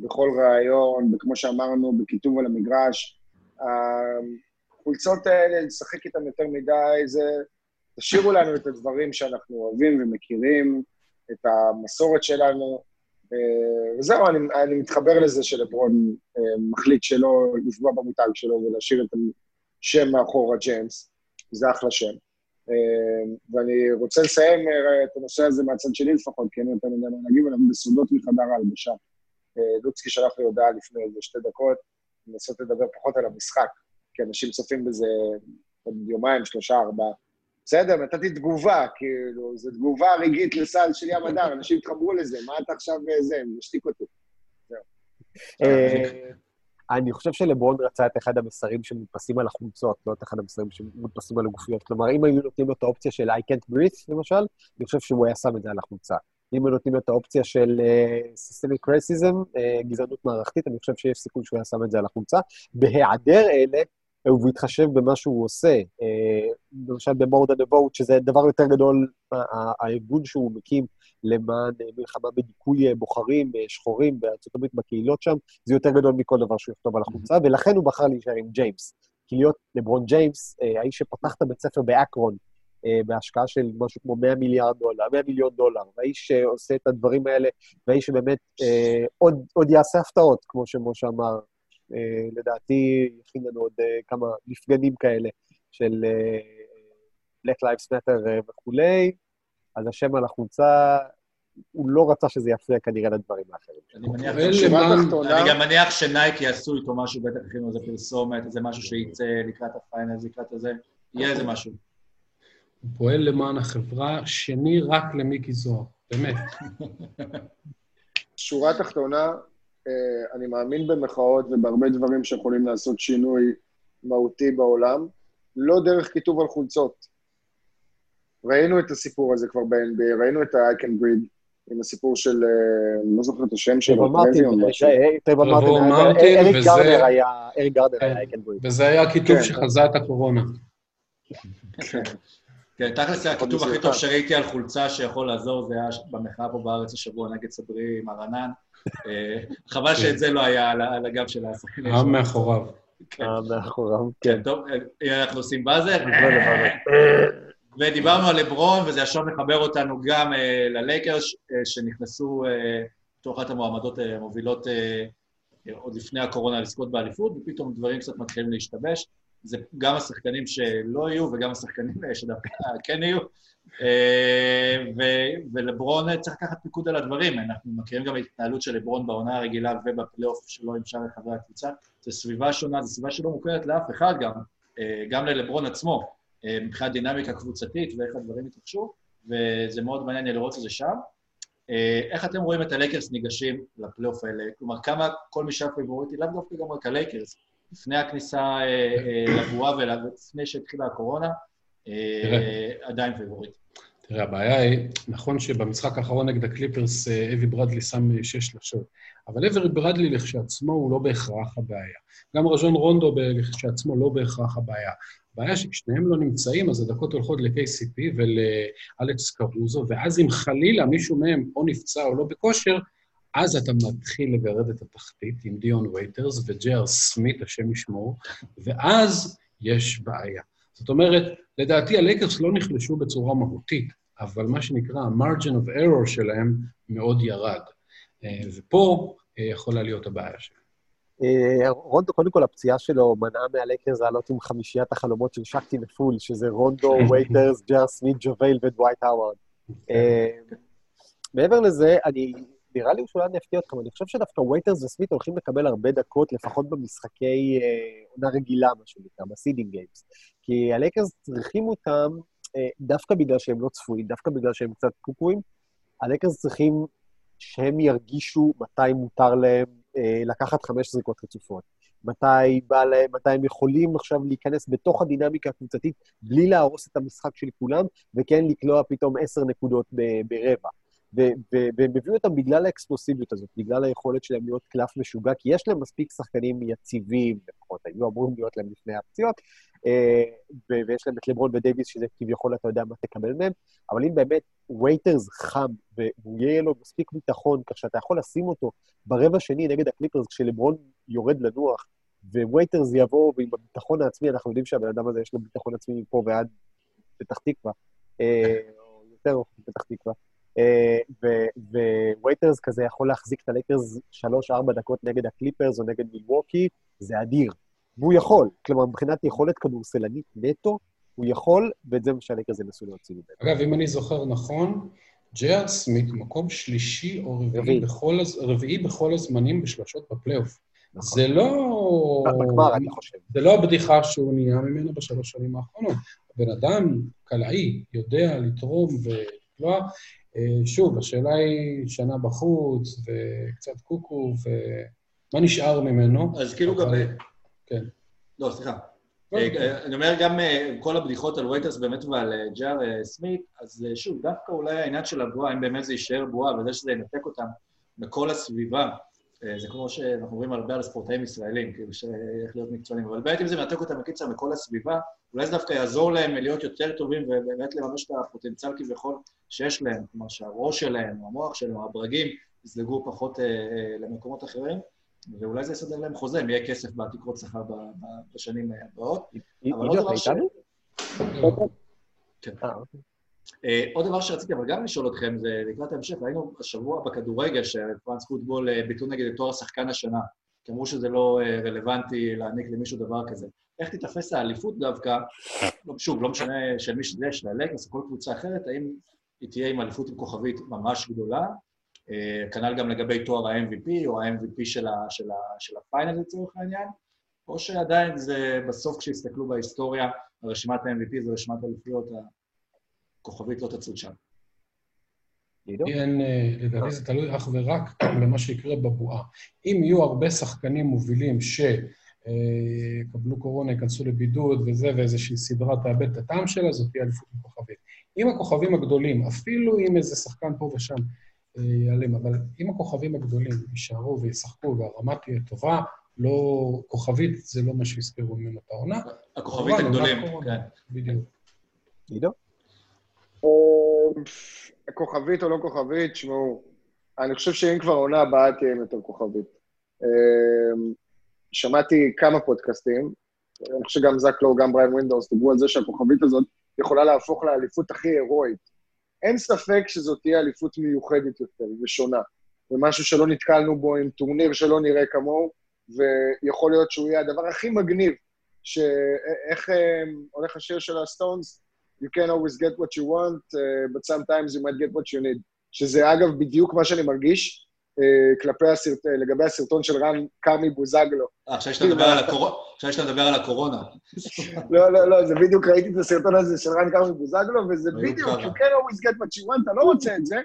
בכל ראיון, וכמו שאמרנו, בכיתוב על המגרש. החולצות האלה, לשחק איתן יותר מדי, זה... תשאירו לנו את הדברים שאנחנו אוהבים ומכירים, את המסורת שלנו, אה, וזהו, אני, אני מתחבר לזה שלברון אה, מחליט שלא לפגוע במותג שלו ולהשאיר את השם מאחורה ג'יימס, זה אחלה שם. אה, ואני רוצה לסיים אה, את הנושא הזה מהצד שלי לפחות, כי אין יותר מדי מה להגיב עליו, בסודות מחדר ההלבשה. אה, לוצקי שלח לי הודעה לפני איזה שתי דקות, לנסות לדבר פחות על המשחק, כי אנשים צופים בזה עוד יומיים, שלושה, ארבעה. בסדר, נתתי תגובה, כאילו, זו תגובה רגעית לסל של ים הדר, אנשים התחברו לזה, מה אתה עכשיו זה, משתיק אותי. אה, אני חושב שלברון רצה את אחד המסרים שמודפסים על החולצות, לא את אחד המסרים שמודפסים על הגופיות. כלומר, אם היו נותנים לו את האופציה של I can't breathe, למשל, אני חושב שהוא היה שם את זה על החולצה. אם היו נותנים לו את האופציה של uh, systemic racism, uh, גזענות מערכתית, אני חושב שיש סיכוי שהוא היה שם את זה על החולצה. בהיעדר אלה, ובהתחשב במה שהוא עושה, uh, למשל ב-more שזה דבר יותר גדול, הארגון שהוא מקים למען מלחמה בדיכוי בוחרים שחורים בארצות הברית, בקהילות שם, זה יותר גדול מכל דבר שהוא יכתוב על החולצה, ולכן הוא בחר להישאר עם ג'יימס. כי להיות לברון ג'יימס, האיש שפתח את הבית ספר באקרון, בהשקעה של משהו כמו 100 מיליארד דולר, 100 מיליון דולר, והאיש שעושה את הדברים האלה, והאיש שבאמת אה, עוד, עוד יעשה הפתעות, כמו שמשה אמר. אה, לדעתי, יכין לנו עוד אה, כמה מפגנים כאלה של אה, Black Lives Matter אה, וכולי, אז השם על החולצה, הוא לא רצה שזה יפריע כנראה לדברים האחרים. אני מניח, אני גם מניח שנייק יעשו איתו משהו, בטח הכינו איזה פרסומת, איזה משהו שייצא לקראת הפיינלס, לקראת הזה, יהיה איזה משהו. הוא פועל למען החברה, שני רק למיקי זוהר, באמת. (laughs) שורה תחתונה, אה, אני מאמין במחאות ובהרבה דברים שיכולים לעשות שינוי מהותי בעולם, לא דרך כיתוב על חולצות. ראינו את הסיפור הזה כבר ב-NBA, ראינו את breathe, עם הסיפור של, אה, אני לא זוכר את השם שלו. טייבון טרבור מרטין, היה- מרטין, אריק גרדר היה, אריק גרדר כן. היה breathe. וזה היה הכיתוב כן. שחזה את הקורונה. כן, תכלס הכיתוב הכי טוב. שראיתי על חולצה שיכול לעזור, זה היה במחאה פה בארץ השבוע נגד סברי עם הרנן. אה, חבל שאת זה לא היה על הגב של השחקנים. העם מאחוריו. כן. אה, מאחוריו, כן, כן. טוב, אה, אנחנו עושים באזר. (laughs) ודיברנו על לברון, וזה עכשיו מחבר אותנו גם אה, ללייקרס, אה, שנכנסו אה, בתור אחת המועמדות המובילות אה, אה, עוד לפני הקורונה לזכות באליפות, ופתאום דברים קצת מתחילים להשתבש. זה גם השחקנים שלא יהיו וגם השחקנים שדווקא כן יהיו. ו- ולברון צריך לקחת פיקוד על הדברים. אנחנו מכירים גם את ההתנהלות של לברון בעונה הרגילה ובפלייאוף שלו עם שאר חברי הקבוצה. זו סביבה שונה, זו סביבה שלא מוכרת לאף אחד גם, גם ללברון עצמו. אה, מבחינת דינמיקה קבוצתית ואיך הדברים התרחשו, וזה מאוד מעניין לראות את זה שם. אה, איך אתם רואים את הלייקרס ניגשים לפלייאוף האלה? כלומר, כמה כל מי שהיה פיבוריטי, לאו דווקא גם רק הלייקרס, לפני הכניסה אה, לבועה ולפני שהתחילה הקורונה. עדיין פיבוריטי. תראה, הבעיה היא, נכון שבמשחק האחרון נגד הקליפרס אייברי ברדלי שם שש שלשות, אבל אייברי ברדלי לכשעצמו הוא לא בהכרח הבעיה. גם רייג'ון רונדו לכשעצמו לא בהכרח הבעיה. הבעיה שכשניהם לא נמצאים, אז הדקות הולכות ל-KCP ולאלכס קרוזו, ואז אם חלילה מישהו מהם או נפצע או לא בכושר, אז אתה מתחיל לגרד את התחתית עם דיון ווייטרס וג'יי אר סמית, השם ישמור, ואז יש בעיה. זאת אומרת, לדעתי הלייקרס לא נחלשו בצורה מהותית, אבל מה שנקרא ה-margin of error שלהם מאוד ירד. אה, ופה אה, יכולה להיות הבעיה שלהם. אה, רונדו, קודם כל, הפציעה שלו מנעה מהלייקרס לעלות עם חמישיית החלומות של שאקטין א פול, שזה רונדו, (laughs) וייטרס, ג'יי אר סמית, ג'ווייל ודווייט האווארד. אה, מעבר לזה, אני, נראה לי שאולי אני אפתיע אתכם, אני חושב שדווקא וייטרס וסמית הולכים לקבל הרבה דקות, לפחות במשחקי אה, עונה רגילה, מה שנקרא, ב seeding games. כי הלייקרס צריכים אותם דווקא בגלל שהם לא צפויים, דווקא בגלל שהם קצת קוקואים, הלייקרס צריכים שהם ירגישו מתי מותר להם לקחת חמש זריקות רצופות. מתי בא להם, מתי הם יכולים עכשיו להיכנס בתוך הדינמיקה הקבוצתית בלי להרוס את המשחק של כולם, וכן לקלוע פתאום עשר נקודות ברבע. והם הביאו אותם בגלל האקספלוסיביות הזאת, בגלל היכולת שלהם להיות קלף משוגע, כי יש להם מספיק שחקנים יציבים, לפחות היו אמורים להיות להם לפני הפציעות, אה, ויש להם את לברון ודייוויס, שזה כביכול אתה יודע מה תקבל מהם, אבל אם באמת וייטרס חם, והוא יהיה לו מספיק ביטחון, כך שאתה יכול לשים אותו ברבע שני נגד הקליפרס, כשלברון יורד לנוח, ווייטרס יבוא, ועם הביטחון העצמי, אנחנו יודעים שהבן אדם הזה יש לו ביטחון עצמי מפה ועד פתח תקווה, אה, או יותר פתח תקווה. אה, ווייטרס כזה יכול להחזיק את הלייקרס 3-4 דקות נגד הקליפרס או נגד מילווקי, זה אדיר. והוא יכול, כלומר, מבחינת יכולת כדורסלנית נטו, הוא יכול, ואת זה מה שהלייקרס ינסו להוציא ממנו. אגב, אם אני זוכר נכון, ג'יארד סמית מקום שלישי או רביעי. בכל. רביעי בכל הזמנים בשלשות בפלייאוף. נכון. זה לא... בגמר, אני חושב. זה לא הבדיחה שהוא נהיה ממנו בשלוש שנים האחרונות. הבן אדם קלעי, יודע לתרום ולקלוע. אה, שוב, השאלה היא שנה בחוץ, וקצת קוקו, ומה נשאר ממנו? אז כאילו גם... כן. לא, סליחה. לא, אה, אני אומר, גם אה, כל הבדיחות על וייטרס באמת ועל אה, ג'אר אה, סמית, אז אה, שוב, דווקא אולי העניין של הבועה, אם באמת זה יישאר בועה, וזה שזה ינתק אותם מכל הסביבה, אה, זה כמו שאנחנו אומרים הרבה על ספורטאים ישראלים, כאילו שאיך להיות מקצוענים, אבל באמת אם זה מנתק אותם בקיצר מכל הסביבה, אולי זה דווקא יעזור להם להיות יותר טובים ובאמת לממש את הפוטנציאל כביכול שיש להם, כלומר שהראש שלהם, המוח שלהם, הברגים, יזלגו פחות אה, אה, למקומות אחרים, ואולי זה יסדר להם חוזה, אם יהיה כסף בתקרות שכר בשנים הבאות. אבל עידו, דבר ש-? כן. אה, עוד דבר שרציתי אבל גם לשאול אתכם, זה לקראת ההמשך, היינו השבוע בכדורגל שפרנס פוטבול אה, ביטלו נגד את תואר שחקן השנה, כי אמרו שזה לא אה, רלוונטי להעניק למישהו דבר כזה. איך תיתפס האליפות דווקא, לא, שוב, לא משנה של מי שזה, של או כל קבוצה אחרת, האם היא תהיה עם אליפות עם כוכבית ממש גדולה, אה, כנ"ל גם לגבי תואר ה-MVP או ה-MVP של, של, של הפיינל לצורך העניין, או שעדיין זה בסוף כשיסתכלו בהיסטוריה, רשימת ה-MVP זה רשימת האליפויות, הכוכבית לא תצוד שם. לי אין, אה, לדעתי זה תלוי אך ורק (clears throat) במה שיקרה בבועה. אם יהיו הרבה שחקנים מובילים שיקבלו קורונה, ייכנסו לבידוד וזה, ואיזושהי סדרה תאבד את הטעם שלה, זאת תהיה אליפות עם כוכבית. אם הכוכבים הגדולים, אפילו אם איזה שחקן פה ושם אה, ייעלם, אבל אם הכוכבים הגדולים יישארו וישחקו והרמה תהיה טובה, לא, כוכבית זה לא מה שיזכרו ממנו את העונה. הכוכבית הגדולים. כן. בדיוק. עידו? כוכבית או לא כוכבית, תשמעו, אני חושב שאם כבר העונה הבאה תהיה יותר כוכבית. אמ, שמעתי כמה פודקאסטים, אני חושב שגם זק לואו, גם בריין ווינדהורסט, דיברו על זה שהכוכבית הזאת יכולה להפוך לאליפות הכי הירואית. אין ספק שזאת תהיה אליפות מיוחדת יותר ושונה, ומשהו שלא נתקלנו בו עם טורניר שלא נראה כמוהו, ויכול להיות שהוא יהיה הדבר הכי מגניב, שאיך אה, הולך השיר של הסטונז? You can always get what you want, uh, but sometimes you might get what you need. שזה אגב בדיוק מה שאני מרגיש uh, כלפי הסרט... אה, לגבי הסרטון של רן כרמי בוזגלו. אה, עכשיו שאתה מדבר על הקורונה, עכשיו שאתה מדבר על הקורונה. (laughs) לא, לא, לא, זה בדיוק, ראיתי את הסרטון הזה של רן כרמי בוזגלו, וזה בדיוק, you can always get what you want, אתה לא רוצה את זה,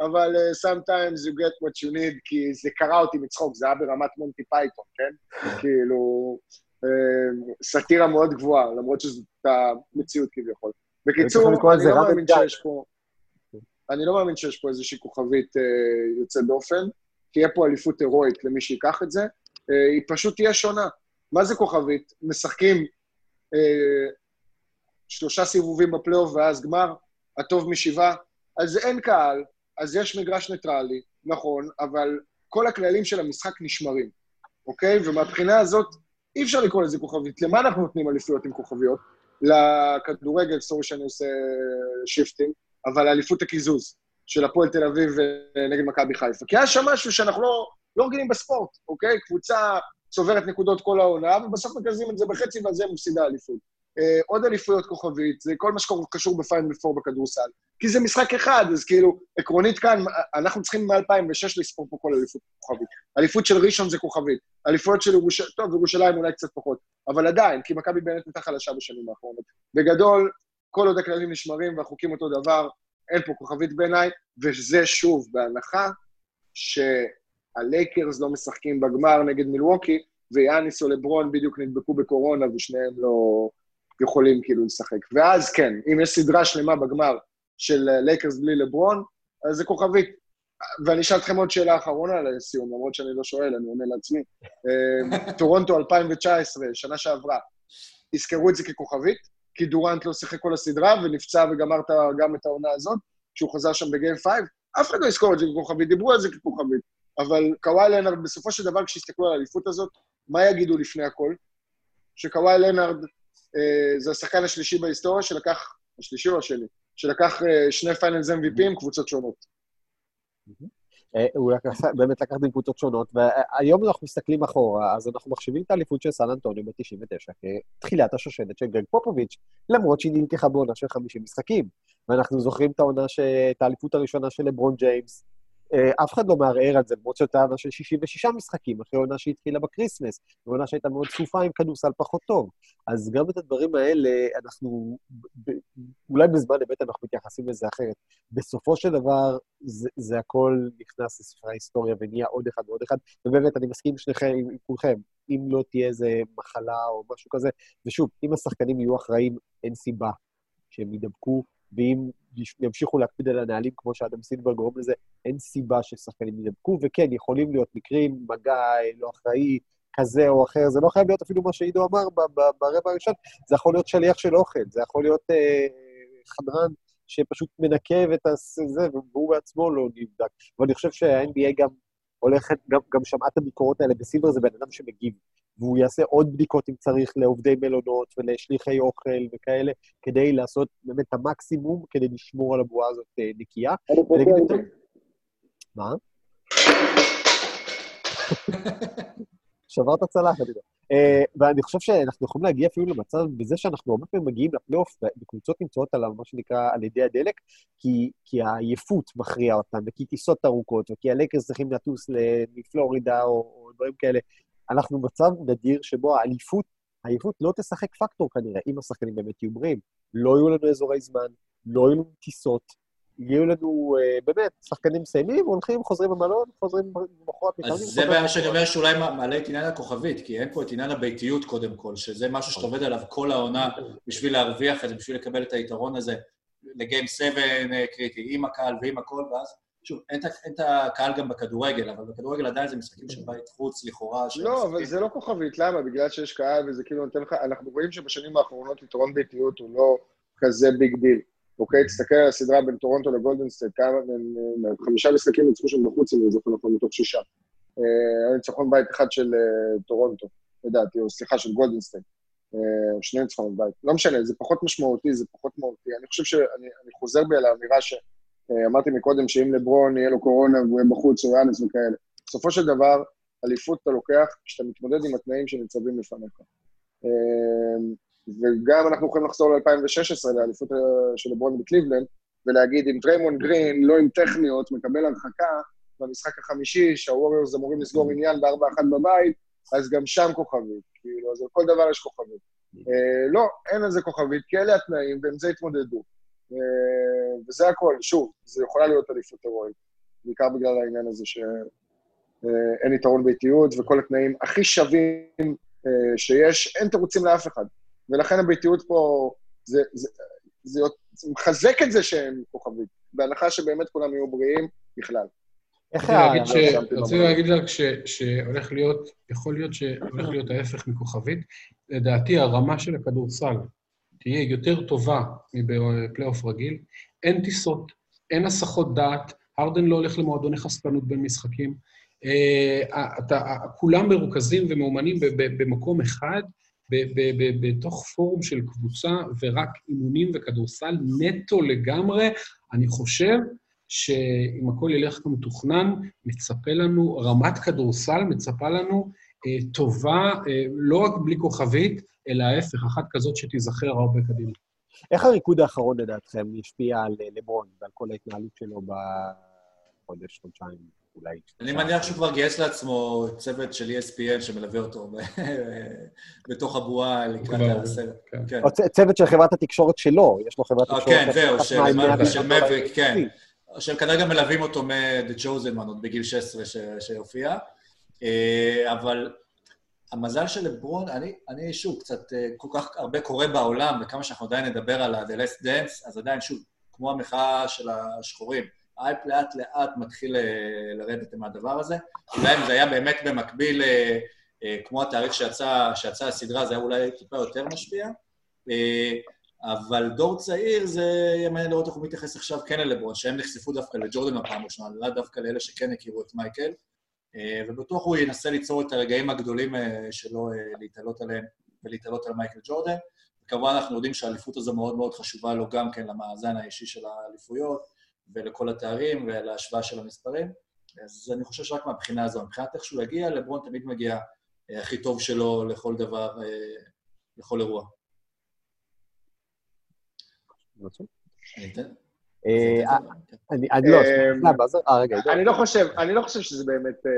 אבל uh, sometimes you get what you need, כי זה קרע אותי מצחוק, זה היה ברמת מונטי פייתון, כן? כאילו, uh, סאטירה מאוד גבוהה, למרות שזאת המציאות כביכול. בקיצור, אני לא מאמין. שיש פה... אני לא מאמין שיש פה איזושהי כוכבית אה, יוצאת דופן. תהיה פה אליפות הירואית למי שייקח את זה. אה, היא פשוט תהיה שונה. מה זה כוכבית? משחקים אה, שלושה סיבובים בפלייאוף ואז גמר, הטוב משבעה. אז אין קהל, אז יש מגרש ניטרלי, נכון, אבל כל הכללים של המשחק נשמרים, אוקיי? ומהבחינה הזאת, אי אפשר לקרוא לזה כוכבית. למה אנחנו נותנים אליפויות עם כוכביות? לכדורגל, סורי שאני עושה שיפטים, אבל לאליפות הקיזוז של הפועל תל אביב אה, נגד מכבי חיפה. כי היה שם משהו שאנחנו לא, לא רגילים בספורט, אוקיי? קבוצה צוברת נקודות כל העונה, ובסוף מקזזים את זה בחצי ועל זה מפסידה אליפות. אה, עוד אליפויות כוכבית, זה כל מה שקשור בפיינל פור בכדורסל. כי זה משחק אחד, אז כאילו, עקרונית כאן, אנחנו צריכים מ-2006 לספור פה כל אליפות כוכבית. אליפות של ראשון זה כוכבית, אליפויות של ירושלים, טוב, ירושלים אולי קצת פחות, אבל עדיין, כי מכבי באמת הייתה חלשה בשנים האחרונות. בגדול, כל עוד הכללים נשמרים והחוקים אותו דבר, אין פה כוכבית בעיניי, וזה שוב, בהנחה שהלייקרס לא משחקים בגמר נגד מילווקי, ויאניס או לברון בדיוק נדבקו בקורונה ושניהם לא יכולים כאילו לשחק. ואז כן, אם יש סדרה שלמה בגמר של לייקרס בלי לברון, אז זה כוכבית. ואני אשאל אתכם עוד שאלה אחרונה לסיום, למרות שאני לא שואל, אני עונה לעצמי. אה, (laughs) טורונטו 2019, שנה שעברה, תזכרו את זה ככוכבית, כי דורנט לא שיחק כל הסדרה ונפצע וגמרת גם את העונה הזאת, כשהוא חזר שם ב game 5, אף אחד לא יזכור את זה ככוכבית, דיברו על זה ככוכבית. אבל קוואי לנארד, בסופו של דבר, כשיסתכלו על האליפות הזאת, מה יגידו לפני הכל? שקוואי לנארד אה, זה השחקן השלישי בהיסטוריה שלקח, השלישי או השני? שלקח אה, שני Finals MVP עם קבוצות שונות. אה, הוא באמת לקח בין קבוצות שונות, והיום אנחנו מסתכלים אחורה, אז אנחנו מחשיבים את האליפות של סן אנטוניו ב-99 כתחילת השושלת של גרג פופוביץ', למרות שהיא נלקחה בעונה של 50 משחקים. ואנחנו זוכרים את העונה. את האליפות הראשונה של לברון ג'יימס, אה, אף אחד לא מערער על זה, למרות שהייתה עונה של 66 משחקים, אחרי עונה שהתחילה בקריסמס, עונה שהייתה מאוד צפופה עם כדורסל פחות טוב. אז גם את הדברים האלה, אנחנו, אולי בזמן אמת אנחנו מתייחסים לזה אחרת. בסופו של דבר, זה, זה הכל נכנס לספרי ההיסטוריה ונהיה עוד אחד ועוד אחד, ובאמת, אני מסכים שניכם, עם, עם כולכם, אם לא תהיה איזה מחלה או משהו כזה, ושוב, אם השחקנים יהיו אחראים, אין סיבה שהם יידבקו, ואם ימשיכו להקפיד על הנהלים כמו שאדם סילבר גורם לזה, אין סיבה ששחקנים יידבקו, וכן, יכולים להיות מקרים, מגע לא אחראי, כזה או אחר, זה לא חייב להיות אפילו מה שעידו אמר ברבע הראשון, זה יכול להיות שליח של אוכל, זה יכול להיות אה, חדרן שפשוט מנקב את זה, והוא בעצמו לא נבדק. ואני חושב שה-NBA גם הולכת, גם, גם שמעה את הביקורות האלה, בסילבר זה בן אדם שמגיב. והוא יעשה עוד בדיקות אם צריך לעובדי מלונות ולשליחי אוכל וכאלה, כדי לעשות באמת את המקסימום כדי לשמור על הבועה הזאת אה, נקייה. מה? (laughs) שברת צלחת, אתה יודע. אה, ואני חושב שאנחנו יכולים להגיע אפילו למצב בזה שאנחנו הרבה פעמים מגיעים לפלייאוף, וקבוצות נמצאות על מה שנקרא על ידי הדלק, כי, כי העייפות מכריעה אותם, וכי טיסות ארוכות, וכי הלייקרס צריכים לטוס מפלורידה או, או דברים כאלה. אנחנו במצב נדיר שבו האליפות, העייפות לא תשחק פקטור כנראה, אם השחקנים באמת יהיו בריאים. לא יהיו לנו אזורי זמן, לא יהיו לנו טיסות, יהיו לנו אה, באמת, שחקנים מסיימים, הולכים, חוזרים במלון, חוזרים במחרת מתאמנים. אז זה בעיה שאני אומר שאולי מעלה את עניין הכוכבית, כי אין פה את עניין הביתיות קודם כל, שזה משהו שאתה עובד עליו כל העונה בשביל להרוויח את זה, בשביל לקבל את היתרון הזה ל game 7 אה, קריטי, עם הקהל ועם הכל, ואז שוב, אין, את הקהל גם בכדורגל, אבל בכדורגל עדיין זה משחקים של בית חוץ, לכאורה. לא, אבל זה לא כוכבית, למה? בגלל שיש קהל וזה כאילו נותן לך... אנחנו רואים שבשנים האחרונות יתרון ביתיות הוא לא כזה big deal. אוקיי? תסתכל על הסדרה בין טורונטו לגולדנסטייט, כמה, חמישה משחקים ניצחו שם בחוץ, אם אני זוכר נכון, מתוך שישה. היה אה, ניצחון בית אחד של אה, טורונטו, לדעתי, או סליחה, של גולדנסטייט. או אה, שני ניצחונות בית. לא משנה, זה פחות משמעותי, זה פחות מהותי. אני חושב שאני חוזר בי על האמירה ש... אה, אמרתי מקודם שאם לברון יהיה לו קורונה והוא יהיה בחוץ, או יאנס וכאלה. בסופו של דבר, אליפות אתה לוקח כשאתה מתמודד עם התנאים שניצבים לפניך. אה, וגם אנחנו יכולים לחזור ל-2016, לאליפות אה, של לברון בקליבלנד, ולהגיד, אם דריימון גרין, לא עם טכניות, מקבל הרחקה במשחק החמישי, שהווריורס אמורים לסגור עניין בארבע אחת בבית, אז גם שם כוכבית. כאילו, אז על כל דבר יש כוכבית. לא, אין על זה כוכבית, כי אלה התנאים, ועם זה התמודדו. אה, וזה הכל. שוב, זה יכולה להיות אליפות הירואית, בעיקר בגלל העניין הזה שאין יתרון ביתיות, וכל התנאים הכי שווים אה, שיש, אין תירוצים לאף אחד. ולכן הביתיות פה, זה, זה, זה, זה מחזק את זה שאין כוכבית, בהנחה שבאמת כולם יהיו בריאים בכלל. איך רציתי להגיד לך שהולך להיות, יכול להיות שהולך להיות ההפך מכוכבית. לדעתי, הרמה של הכדורסל תהיה יותר טובה מבפלייאוף רגיל. אין טיסות, אין הסחות דעת, הרדן לא הולך למועדוני חשפנות בין משחקים. אה, כולם מרוכזים ומאומנים במקום אחד, בתוך פורום של קבוצה, ורק אימונים וכדורסל נטו לגמרי. אני חושב שאם הכל ילך כמתוכנן, מצפה לנו, רמת כדורסל מצפה לנו טובה, אה, לא רק בלי כוכבית, אלא ההפך, אחת כזאת שתיזכר הרבה קדימה. איך הריקוד האחרון לדעתכם ישפיע על אה, לברון ועל כל ההתנהלות שלו בחודש, חודשיים, אולי? אני מניח שהוא כבר גייס לעצמו צוות של ESPN שמלווה אותו (laughs) בתוך הבועה לקראת הסרט. כן. כן. צוות של חברת התקשורת שלו, יש לו חברת תקשורת... כן, זהו, של מבריק, כן. שהם כנראה מלווים אותו מ-The Chosen Man עוד בגיל 16 שהופיע. אבל המזל של לברון, אני, אני שוב, קצת אה, כל כך הרבה קורה בעולם, וכמה שאנחנו עדיין נדבר על ה-The Last Dance, אז עדיין, שוב, כמו המחאה של השחורים, האייפ לאט לאט מתחיל אה, לרדת מהדבר הזה. אולי אם זה היה באמת במקביל, אה, אה, כמו התאריך שיצא, שיצא הסדרה, זה היה אולי טיפה יותר משפיע. אה, אבל דור צעיר זה יהיה מעניין לראות איך הוא מתייחס עכשיו כן ללברון, שהם נחשפו דווקא לג'ורדן בפעם הראשונה, לא דווקא לאלה שכן הכירו את מייקל, אה, ובטוח הוא ינסה ליצור את הרגעים הגדולים אה, שלו אה, להתעלות עליהם ולהתעלות על מייקל ג'ורדן. כמובן אנחנו יודעים שהאליפות הזו מאוד מאוד חשובה לו גם כן למאזן האישי של האליפויות ולכל התארים ולהשוואה של המספרים. אז אני חושב שרק מהבחינה הזו, מבחינת איך שהוא יגיע, לברון תמיד מגיע אה, הכי טוב שלו לכל דבר, אה, לכל אירוע. אני אתן? אה, אני? כן. אני לא, אה, אה, רגע. אני לא חושב, אני לא חושב שזה באמת, אה,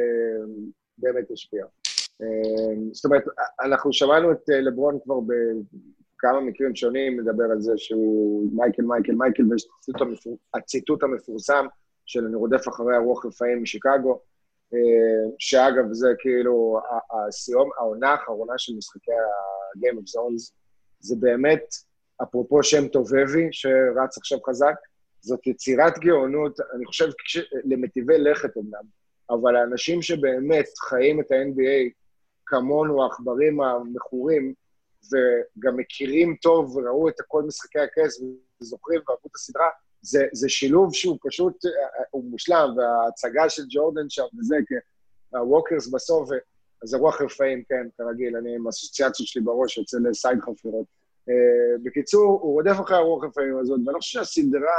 באמת השפיע. אה, זאת אומרת, אנחנו שמענו את אה, לברון כבר בכמה מקרים שונים מדבר על זה שהוא מייקל, מייקל, מייקל, ויש את הציטוט המפור- הציטוט המפורסם של אני רודף אחרי הרוח רפאים משיקגו, אה, שאגב, זה כאילו ה- הסיום, העונה האחרונה של משחקי ה-game of zones, זה באמת, אפרופו שם טובבי, שרץ עכשיו חזק, זאת יצירת גאונות, אני חושב, כש, למטיבי לכת אמנם, אבל האנשים שבאמת חיים את ה-NBA כמונו, העכברים המכורים, וגם מכירים טוב וראו את כל משחקי הכס וזוכרים ואהבו את הסדרה, זה, זה שילוב שהוא פשוט, אה, הוא מושלם, וההצגה של ג'ורדן שם וזה, הווקרס בסוף, זה רוח רפאים, כן, כרגיל, אני עם אסוציאציות שלי בראש יוצא לסייד חפירות. Uh, בקיצור, הוא רודף אחרי הרוח רפאים הזאת, ואני חושב שהסדרה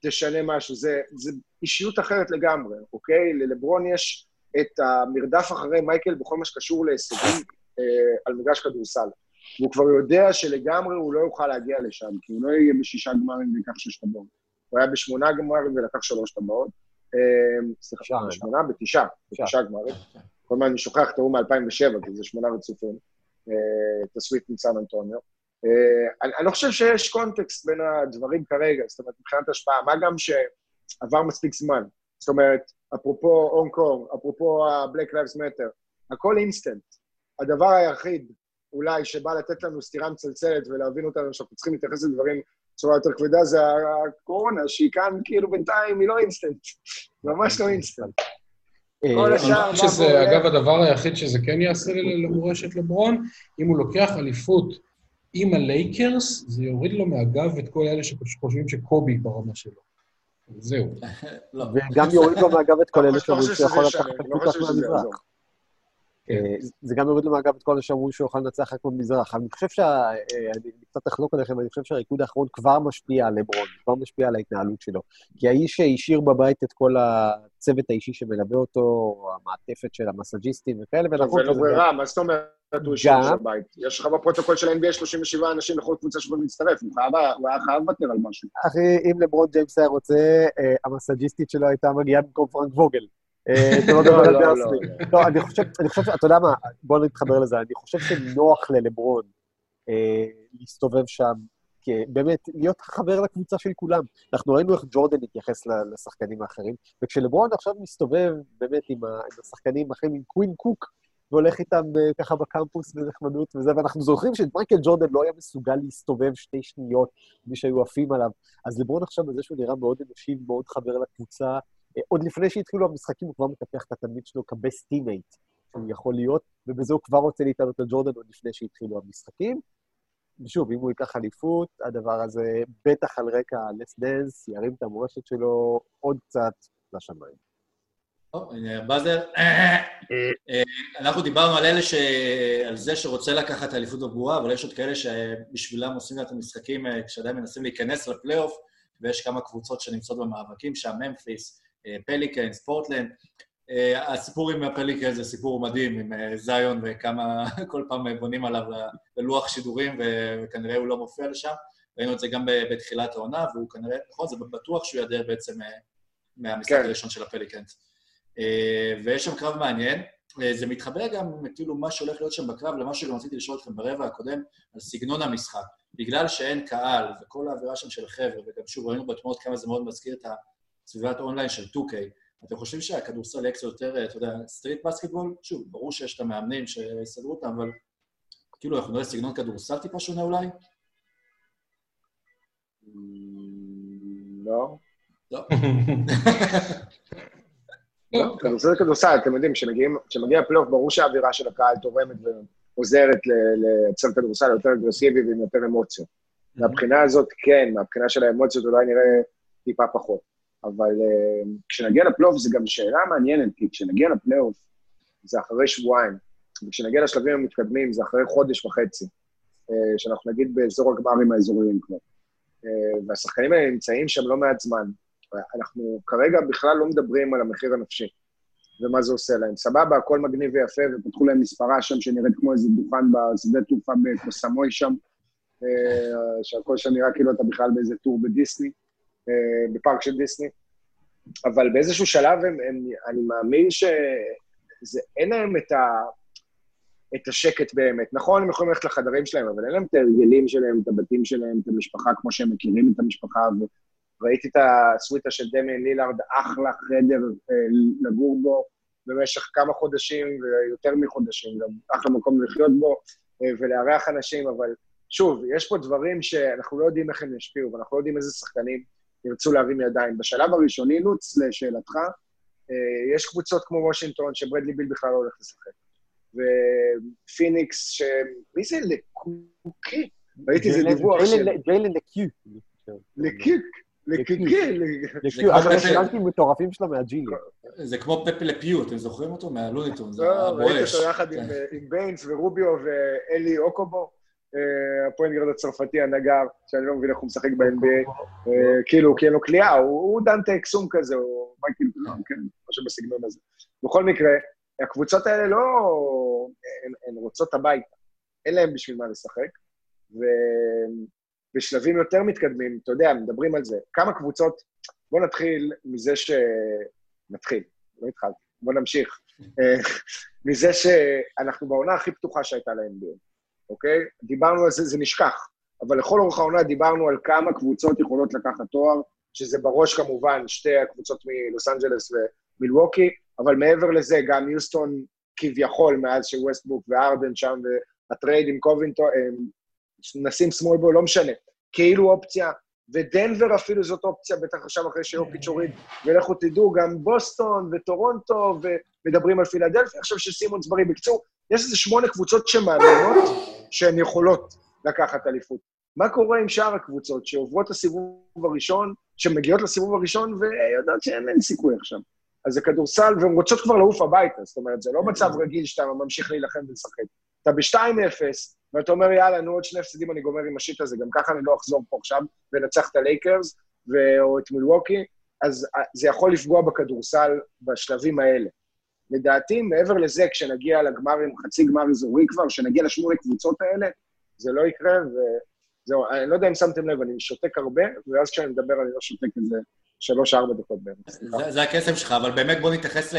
תשנה משהו, זה, זה אישיות אחרת לגמרי, אוקיי? ללברון יש את המרדף אחרי מייקל בכל מה שקשור להישגים uh, על מגרש כדורסל. והוא כבר יודע שלגמרי הוא לא יוכל להגיע לשם, כי הוא לא יהיה בשישה גמרים ויקח שש טבעות. הוא היה בשמונה גמרים ולקח שלוש טבעות. אה, סליחה, תשעה, בשמונה? בתשעה, בתשעה גמרים. כל הזמן אני שוכח את ההוא מ-2007, כי זה שמונה רצופים, אה, את הסוויט מסן אנטוניו. אה, אני אני לא חושב שיש קונטקסט בין הדברים כרגע, זאת אומרת, מבחינת השפעה, מה גם שעבר מספיק זמן. זאת אומרת, אפרופו הונג קונג, אפרופו ה-Black Lives Matter, הכל אינסטנט. הדבר היחיד, אולי, שבא לתת לנו סטירה מצלצלת ולהבין אותנו שאנחנו צריכים להתייחס לדברים בצורה יותר כבדה, זה הקורונה, שהיא כאן כאילו בינתיים היא לא אינסטנט. (laughs) ממש לא אינסטנט. אה, אני חושב שזה? אגב, הדבר היחיד שזה כן יעשה למורשת לברון, אם הוא לוקח אליפות עם הלייקרס, זה יוריד לו מהגב את כל אלה שחושבים שקובי ברמה שלו. זהו. לא. וגם יוריד לו מהגב את כל לא אלה חושב שאומרים שזה שהוא יכול לקחת לא קבוצה חושב שזה מהמזרח. יעזור. אה, זה גם יוריד לו מהגב את כל אלה שאמרו שהוא יכול לנצח רק במזרח. אני חושב שה... אה, אני קצת אחלוק עליכם, אני חושב שהריקוד האחרון כבר משפיע על לברון, כבר משפיע על ההתנהלות שלו. כי האיש שהשאיר בבית את כל הצוות האישי שמלווה אותו, המעטפת של המסאג'יסטים וכאלה, ונכון לו שזה- ברירה, מה זאת אומרת הוא השאיר? יש לך בפרוטוקול של ה-NBA 37 אנשים לכל קבוצה הוא חייב- הוא היה חייב לוותר על משהו. אחי, אם לברון ג'יימס היה רוצה, אה, המסאג'יסטית שלו הייתה מגיעה במקום פרנק ווגל. אה, שלא לדבר על לא, דרסלי. לא, לא, אני חושב, אני חושב, אתה יודע מה, בוא נתחבר לזה, אני חושב שנוח ללברון אה, להסתובב שם, באמת, להיות חבר לקבוצה של כולם. אנחנו ראינו איך ג'ורדן התייחס לשחקנים האחרים, וכשלברון עכשיו מסתובב באמת עם, השחקנים האחרים, עם קווין קוק, והולך איתם אה, ככה בקמפוס בנחמדות וזה, ואנחנו זוכרים שמייקל ג'ורדן לא היה מסוגל להסתובב שתי שניות בלי שהיו עפים עליו. אז לברון עכשיו בזה שהוא נראה מאוד אנושי, מאוד חבר לקבוצה, אה, עוד לפני שהתחילו המשחקים הוא כבר מטפח את התלמיד שלו כ best teammate שהוא יכול להיות, ובזה הוא כבר רוצה להתעלות על ג'ורדן עוד לפני שהתחילו המשחקים. ושוב, אם הוא ייקח אליפות, הדבר הזה, בטח על רקע Last Dance, ירים את המורשת שלו עוד קצת לשמיים. טוב, הנה, buzzer. אה, אנחנו דיברנו על אלה ש... על זה שרוצה לקחת אליפות בבועה, אבל יש עוד כאלה שבשבילם עושים את המשחקים אה, כשעדיין מנסים להיכנס לפלייאוף, ויש כמה קבוצות שנמצאות במאבקים שם, ממפיס, פליקנס, פורטלנד. אה, הסיפור עם הפליקנס זה סיפור מדהים, עם אה, זיון וכמה, (laughs) כל פעם בונים עליו ללוח שידורים, ו- וכנראה הוא לא מופיע לשם. ראינו את זה גם בתחילת העונה, והוא כנראה, נכון, זה בטוח שהוא ידע בעצם אה, מהמשחק כן. הראשון של הפליקנס. אה, ויש שם קרב מעניין. אה, זה מתחבר גם, כאילו, מה שהולך להיות שם בקרב, למה שגם רציתי לשאול אתכם ברבע הקודם, על סגנון המשחק. בגלל שאין קהל, וכל האווירה שם של החבר'ה, וגם שוב, ראינו בתמונות כמה זה מאוד מזכיר את הסביבת אונליין של 2K, אתם חושבים שהכדורסל יהיה קצת יותר, אתה יודע, street basketball? שוב, ברור שיש את המאמנים שיסדרו אותם, אבל כאילו, אנחנו נראה סגנון כדורסל טיפה שונה אולי? לא. לא. לא, כדורסל זה כדורסל, אתם יודעים, כשמגיע הפלייאוף, ברור שהאווירה של הקהל תורמת ועוזרת לייצר כדורסל יותר אגרסיבי ועם יותר אמוציות. מהבחינה הזאת, כן, מהבחינה של האמוציות אולי נראה טיפה פחות. אבל אה, כשנגיע לפלייאוף זו גם שאלה מעניינת, כי כשנגיע לפלייאוף זה אחרי שבועיים, וכשנגיע לשלבים המתקדמים זה אחרי חודש וחצי, אה, שאנחנו נגיד באזור הגמרים האזוריים כבר. אה, והשחקנים האלה נמצאים שם לא מעט זמן. אנחנו כרגע בכלל לא מדברים על המחיר הנפשי ומה זה עושה להם. סבבה, הכל מגניב ויפה, ופתחו להם מספרה שם שנראית כמו איזה דוכן בשדה תעופה בקוסמוי שם, שהכל שם נראה כאילו אתה בכלל באיזה טור בדיסני, בפארק של דיסני. אבל באיזשהו שלב הם, הם, אני מאמין שאין להם את, ה, את השקט באמת. נכון, הם יכולים ללכת לחדרים שלהם, אבל אין להם את ההרגלים שלהם, את הבתים שלהם, את המשפחה כמו שהם מכירים את המשפחה, וראיתי את הסוויטה של דמיין לילארד, אחלה חדר אה, לגור בו במשך כמה חודשים, ויותר מחודשים, גם אחלה מקום לחיות בו, אה, ולארח אנשים, אבל שוב, יש פה דברים שאנחנו לא יודעים איך הם ישפיעו, ואנחנו לא יודעים איזה שחקנים ירצו להרים ידיים. בשלב הראשוני, לוץ, לשאלתך, אה, יש קבוצות כמו וושינגטון, שברדלי ביל בכלל לא הולך לשחק. ופיניקס, ש... מי זה לקוקי? ראיתי איזה דיווח של... ג'יילן- ג'יילן לקיו. לקיק, לקיקי, לקיו, כמו אחלה פפל. דנקים מטורפים שלו מהג'ילי. זה כמו פפה לפיו, אתם זוכרים אותו? מהלוניטון, זה לא, ראיתי. אותו יחד עם, כן. אה, עם ביינס ורוביו ואלי אוקובו, הפועל גרד הצרפתי הנגר, שאני לא מבין איך הוא משחק ב-NBA, אה, כאילו, כי אין לו כליאה, הוא דנטה אקסום כזה, הוא מייקל פלון, כן, משהו בסגנון הזה. בכל מקרה, הקבוצות האלה לא... הן- הן רוצות הביתה, אין להן בשביל מה לשחק, ובשלבים יותר מתקדמים, אתה יודע, מדברים על זה. כמה קבוצות, בואו נתחיל מזה ש... נתחיל, לא התחלתי, בואו נמשיך. אה, מזה שאנחנו בעונה הכי פתוחה שהייתה ל-NBA, אוקיי? דיברנו על זה, זה נשכח, אבל לכל אורך העונה דיברנו על כמה קבוצות יכולות לקחת תואר, שזה בראש כמובן שתי הקבוצות מלוס אנג'לס ומילווקי, אבל מעבר לזה, גם יוסטון כביכול, מאז שווסטברוק וארדן שם, והטרייד עם קובינטון, אה, נשים small ball, לא משנה, כאילו אופציה, ודנבר אפילו זאת אופציה, בטח עכשיו אחרי שיוקיץ' הוריד, ולכו תדעו, גם בוסטון וטורונטו, ומדברים על פילדלפיה, עכשיו שסימונס בריא. בקיצור, יש איזה שמונה קבוצות שמאמינות שהן יכולות לקחת אליפות. מה קורה עם שאר הקבוצות שעוברות את הסיבוב הראשון, שמגיעות לסיבוב הראשון ויודעות שאין להן סיכוי עכשיו? אז זה כדורסל, והן רוצות כבר לעוף הביתה, זאת אומרת, זה לא מצב רגיל שאתה ממשיך להילחם ולשחק. אתה ב-2-0, ואתה אומר, יאללה, נו, עוד שני הפסדים אני גומר עם השיט הזה, גם ככה אני לא אחזור פה עכשיו ואנצח את הלייקרס ו- או את מילווקי, אז אה, זה יכול לפגוע בכדורסל בשלבים האלה. לדעתי, מעבר לזה, כשנגיע לגמרים, חצי גמר אזורי כבר, כשנגיע לשמונה קבוצות האלה, זה לא יקרה, וזהו, אני לא יודע אם שמתם לב, אני שותק הרבה, ואז כשאני מדבר אני לא שותק איזה שלוש-ארבע דקות בערך. זה, זה הקסם שלך, אבל באמת בוא נתייחס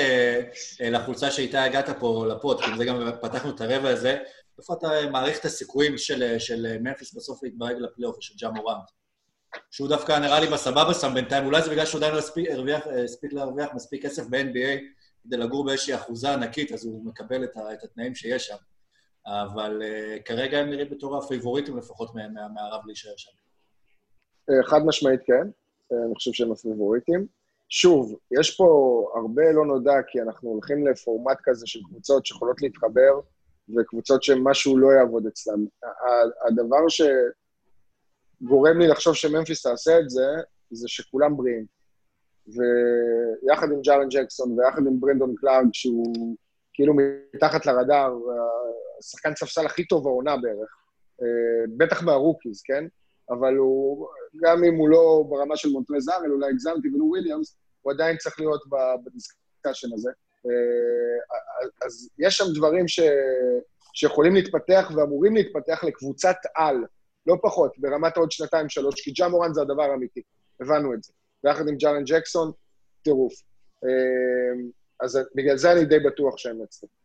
לחולצה שאיתה הגעת פה לפוד, כי זה גם פתחנו את הרבע הזה. איפה אתה מעריך את הסיכויים של, של ממפיס בסוף להתברג לפלייאוף של ג'ה מורנט? שהוא דווקא נראה לי בסבבה שם בינתיים, אולי זה בגלל שהוא עדיין לא הספיק, הרוויח, הספיק להרוויח מספיק כסף ב-NBA כדי לגור באיזושהי אחוזה ענקית, אז הוא מקבל את, ה, את התנאים שיש שם. אבל אה, כרגע הם נראים בתור הפייבוריטים לפחות מה- מה- מהרב להישאר שם. אה, חד משמעית כן, אה, אני חושב שהם הפייבוריטים. שוב, יש פה הרבה לא נודע, כי אנחנו הולכים לפורמט כזה של קבוצות שיכולות להתחבר, וקבוצות שמשהו לא יעבוד אצלם. הדבר שגורם לי לחשוב שממפיס תעשה את זה, זה שכולם בריאים. ויחד עם ג'ארן ג'קסון ויחד עם ברנדון קלארק, שהוא כאילו מתחת לרדאר, השחקן ספסל הכי טוב העונה בערך, אה, בטח מה rookies, כן? אבל הוא, גם אם הוא לא ברמה של מונטרז הארל, אולי הגזמתי, ולו וויליאמס, הוא עדיין צריך להיות ב discussion הזה. אה, אז יש שם דברים ש, שיכולים להתפתח ואמורים להתפתח לקבוצת על, לא פחות, ברמת עוד שנתיים-שלוש, כי ג'ה מורן זה הדבר האמיתי, הבנו את זה. ויחד עם ג'ארן ג'קסון, טירוף. אה, אז בגלל זה אני די בטוח שהם יצליחו.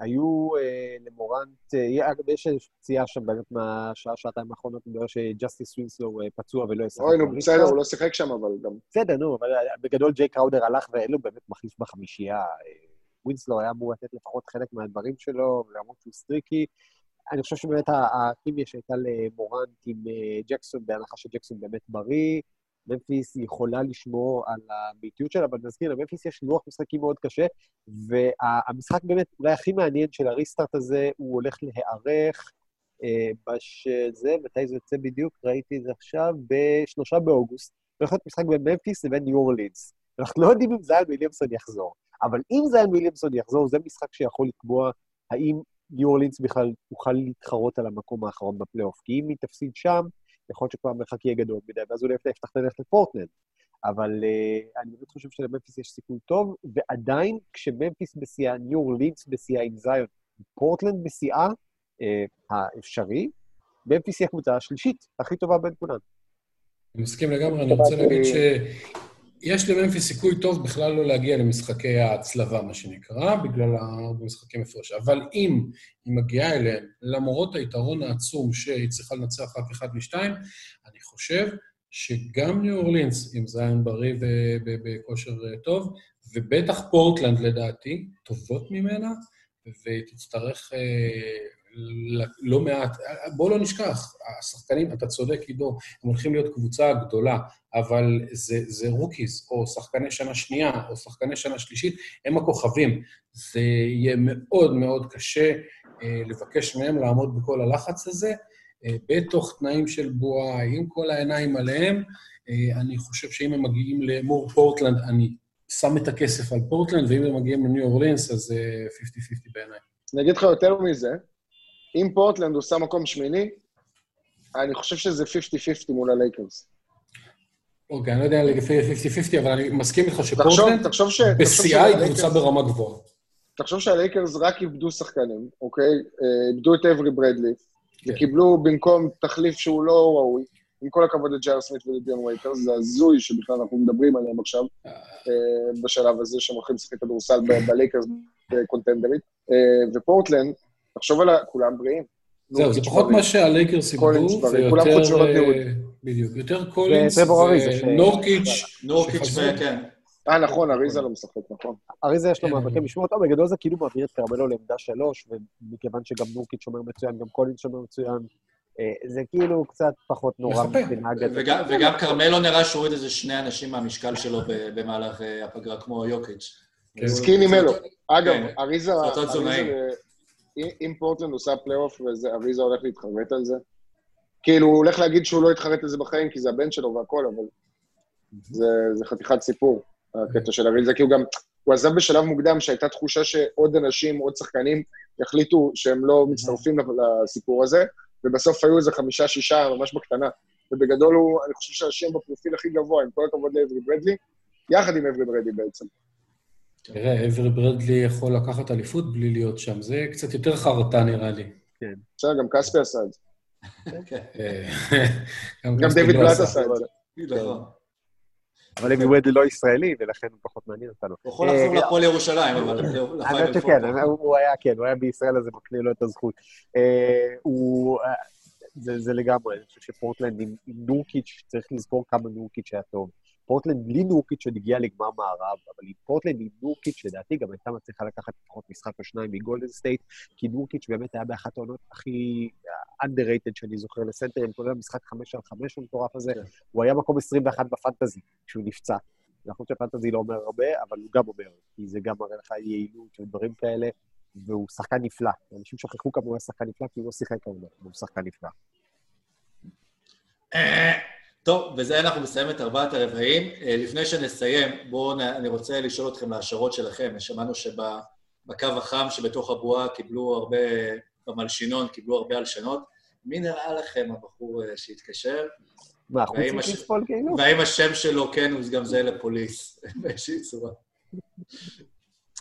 היו אה, למורנט, אה, אגב, יש איזושהי פציעה שם באמת מהשעה, שעתיים האחרונות, רואה שג'סטיס ווינסלו אה, פצוע ולא ישחק. אוי, נו. בסדר, הוא לא שיחק שם, אבל גם... בסדר, נו, אבל בגדול ג'יי קראודר הלך ואין לו באמת מחליף בחמישייה. ווינסלו היה אמור לתת לפחות חלק מהדברים שלו, למרות שהוא streaky. אני חושב שבאמת הכימיה שהייתה למורנט עם ג'קסון, בהנחה שג'קסון באמת בריא, ממפיס יכולה לשמור על הביתיות שלה, אבל נזכיר, לממפיס יש לוח משחקים מאוד קשה, והמשחק באמת אולי הכי מעניין של ה restart הזה, הוא הולך להיערך אה, בש... זה, מתי זה יוצא בדיוק? ראיתי את זה עכשיו, בשלושה באוגוסט. הולך להיות משחק בין ממפיס לבין ניו אורלינס. אנחנו לא יודעים אם זיין וויליאמסון יחזור, אבל אם זיין וויליאמסון יחזור, זה משחק שיכול לקבוע האם ניו אורלינס בכלל תוכל להתחרות על המקום האחרון בפלייאוף. כי אם היא תפסיד שם, יכול להיות שכבר המרחק יהיה גדול מדי, ואז אולי יפתח ללכת לפורטלנד. אבל uh, אני באמת חושב שלממפיס יש סיכוי טוב, ועדיין כשממפיס בשיאה, ניו אורלינס בשיאה עם זיון, פורטלנד בשיאה, uh, האפשרי, ממפיס היא הקבוצה השלישית הכי טובה בין כולן. אני מסכים לגמרי, אני רוצה להגיד שיש לממפיס סיכוי טוב בכלל לא להגיע למשחקי ההצלבה, מה שנקרא, בגלל הרבה משחקים הפרש. אבל אם היא מגיעה אליהם, למרות היתרון העצום שהיא צריכה לנצח רק אחד משתיים, אני חושב שגם ניו אורלינס, עם זיין בריא ובכושר טוב, ובטח פורטלנד לדעתי, טובות ממנה, ותצטרך אה, לא מעט, בואו לא נשכח, השחקנים, אתה צודק, עידו, הם הולכים להיות קבוצה גדולה, אבל זה, זה rookies, או שחקני שנה שנייה, או שחקני שנה שלישית, הם הכוכבים. זה יהיה מאוד מאוד קשה אה, לבקש מהם לעמוד בכל הלחץ הזה, אה, בתוך תנאים של בועה, עם כל העיניים עליהם. אה, אני חושב שאם הם מגיעים למול פורטלנד, אני שם את הכסף על פורטלנד, ואם הם מגיעים לניו אורלינס, אז זה 50-50 בעיניי. אני אגיד לך יותר מזה, אם פורטלנד עושה מקום שמיני, אני חושב שזה 50-50 מול הלייקרס. אוקיי, אני לא יודע לגבי 50-50, אבל אני מסכים איתך שפורטלנד בשיאה היא קבוצה ברמה גבוהה. תחשוב שהלייקרס רק איבדו שחקנים, אוקיי? אה, איבדו את אברי ברדלי, כן. וקיבלו במקום תחליף שהוא לא ראוי, עם כל הכבוד לג'ייר סמית ולדיון ווייטרס, זה הזוי שבכלל אנחנו מדברים עליהם עכשיו, אה. אה, בשלב הזה, שהם הולכים לשחק כדורסל הלייקרס קונטנדרית. ופורטלנד, תחשוב על כולם בריאים. זהו, זה פחות מה שהלייקרס איבדו, ויותר... אה, בדיוק, יותר קולינס ונורקיץ'. נורקיץ', כן. אה, נכון, אריזה לא משחק, נכון. אריזה יש לו כן. מאבקי משמעות, טוב, בגדול זה כאילו מעביר את קרמלו לעמדה שלוש, ומכיוון שגם נורקיץ' שומר מצוין, גם קולינס שומר מצוין, אה, זה כאילו קצת פחות נורא מבחינה וגם כרמלו נראה שהוריד איזה שני אנשים מהמשקל שלו במהלך אה, הפגרה, כמו יוקיץ'. skinny מלו. אגב, אריזה... אם פורטלנד עושה פלייאוף ואריזה הולך להתחרט על זה, כאילו, הוא הולך להגיד שהוא לא יתחרט על זה בחיים, כי זה הבן שלו והכל, אבל זה, זה חתיכת סיפור, הקטע של אריזה, כי הוא גם, הוא עזב בשלב מוקדם שהייתה תחושה שעוד אנשים, עוד שחקנים, יחליטו שהם לא מצטרפים לסיפור הזה, ובסוף היו איזה חמישה-שישה, ממש בקטנה. ובגדול הוא, אני חושב שהשם בפרופיל הכי גבוה, עם כל הכבוד לאייברי ברדלי, יחד עם אברי ברדלי בעצם. תראה, אברי ברדלי יכול לקחת אליפות בלי להיות שם, זה קצת יותר חרטה נראה לי. כן. בסדר, גם כספי עשה את זה. (laughs) אה, גם דיוויד בלאט עשה את זה. נכון. אבל אבי וודלי לא ישראלי, ולכן הוא פחות מעניין אותנו. הוא יכול לחזור אה, לפועל ירושלים, אבל... האמת שכן, הוא היה, כן, הוא היה בישראל, אז זה מקנה לו את הזכות. אה, הוא... זה לגמרי, אני חושב שפורטלנד עם נורקיץ', צריך לזכור כמה נורקיץ' היה טוב. פורטלנד בלי נורקיץ' עוד הגיע לגמר מערב, אבל עם פורטלנד עם נורקיץ', לדעתי גם הייתה מצליחה לקחת לפחות משחק או שניים מגולדן סטייט, כי נורקיץ' באמת היה באחת העונות הכי underrated שאני זוכר לסנטרים, כולל המשחק חמש על חמש המטורף הזה, כן. הוא היה מקום 21 בפנטזי כשהוא נפצע. נכון שפנטזי לא אומר הרבה, אבל הוא גם אומר, כי זה גם מראה לך יעילות ודברים כאלה, והוא שחקן נפלא. אנשים שכחו כמה הוא היה שחקן נפלא, כי הוא לא שיחק כמובן, הוא שחקן נפלא. אה, טוב, בזה אנחנו נסיים את ארבעת הרבעים. אה, לפני שנסיים, בואו, אני רוצה לשאול אתכם להשערות שלכם. שמענו שבקו החם שבתוך הבועה קיבלו הרבה, במלשינון קיבלו הרבה הלשנות. מי נראה לכם הבחור אה, שהתקשר? מה, חוץ מקריספול כאילו? והאם השם שלו, כן, הוא גם זהה לפוליס, (laughs) באיזושהי צורה.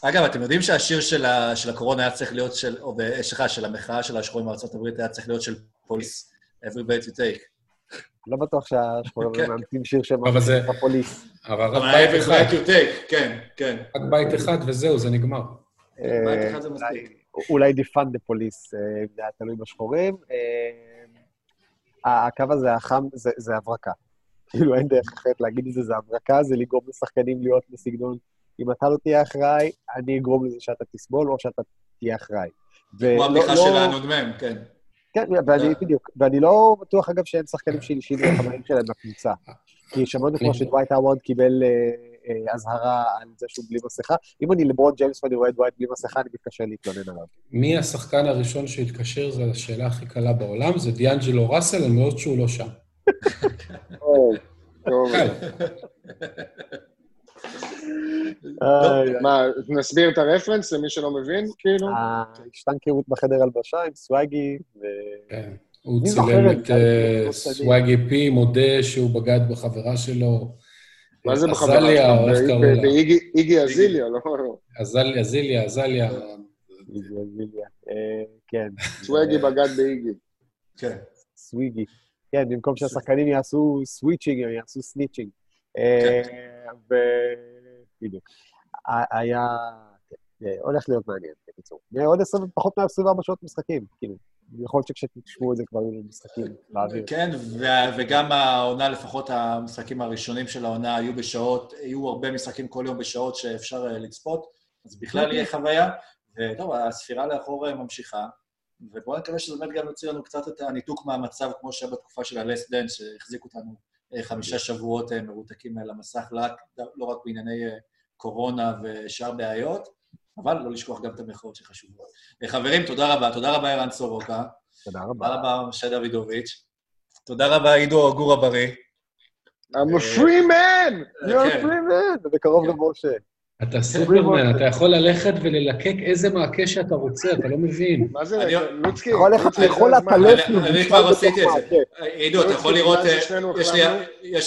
אגב, אתם יודעים שהשיר של, ה, של הקורונה היה צריך להיות של, או סליחה, של המחאה של השחורים בארצות הברית היה צריך להיות של פוליס, every breath you take. לא בטוח שהשחורים כן. מאמצים שיר של הפוליס. אבל רק בית אחד. כן, כן. רק בית אחד וזהו, זה נגמר. בית אחד זה מספיק. אולי defund the police, אם זה היה תלוי בשחורים. הקו הזה החם זה הברקה. כאילו אין דרך אחרת להגיד את זה, זה הברקה, זה לגרום לשחקנים להיות בסגנון, אם אתה לא תהיה אחראי, אני אגרום לזה שאתה תסבול או שאתה תהיה אחראי. כמו הבדיחה של הנ"מ, כן. כן, ואני בדיוק, ואני לא בטוח, אגב, שאין שחקנים שהלשינו לחברים שלהם לקבוצה. כי שמענו כבר שדווייט האוורד קיבל אה, אה, אזהרה על זה שהוא בלי מסכה. אם אני לברון ג'יימס ואני רואה את דווייט בלי מסכה, אני מתקשה להתלונן עליו. מי השחקן הראשון שהתקשר, זו השאלה הכי קלה בעולם, זה דיאנג'לו ראסל, על מאוד שהוא לא שם. (laughs) או, טוב. קל. איי, מה, נסביר את הרפרנס למי שלא מבין, כאילו? השטנקרות בחדר הלבשה עם סוואגי, ו... כן. הוא צילם את? אה, לא. סוואגי פי, מודה שהוא בגד בחברה שלו. מה זה אה, בחברה עזליה, שלך? או איך קראו לה? באיגי איגי אזיליה, לא? עזליה, עזיליה, עזליה. ויליה. אה, כן. סוואגי בגד באיגי. כן. סוויגי. כן, במקום שהשחקנים יעשו switching, הם יעשו snitching. כן. ו... בדיוק. היה... כן, הולך להיות מעניין, בקיצור. עוד 20, פחות מ-24 שעות משחקים, כאילו. יכול להיות שכשתשמעו את זה כבר יהיו משחקים באוויר. כן, ו- וגם העונה, לפחות המשחקים הראשונים של העונה, היו בשעות, יהיו הרבה משחקים כל יום בשעות שאפשר אה, לצפות, אז בכלל יהיה חוויה. וטוב, הספירה לאחור אה, ממשיכה, ובואו נקווה שזה באמת גם יוציא לנו קצת את הניתוק מהמצב, כמו שהיה בתקופה של הלס דן, שהחזיק אותנו אה, חמישה שבועות מרותקים למסך, לא רק, לא בענייני קורונה ושאר בעיות, אבל לא לשכוח גם את המחאות שחשובות. אה, חברים, תודה רבה. תודה רבה, ערן סורוקה. תודה תודה רבה. רבה, משה דוידוביץ'. תודה רבה, עידו גור הבריא. I'm a free man! יואו, כן. פרימן! ובקרוב גם משה. אתה סופרמן, אתה יכול ללכת וללקק איזה מעקה שאתה רוצה, אתה לא מבין. מה זה, אני- לוצקי? יכול ללכת הזמן. עטלף אני- כבר עשיתי את זה. מעקה. עידו, אתה יכול לראות, אה, יש לי,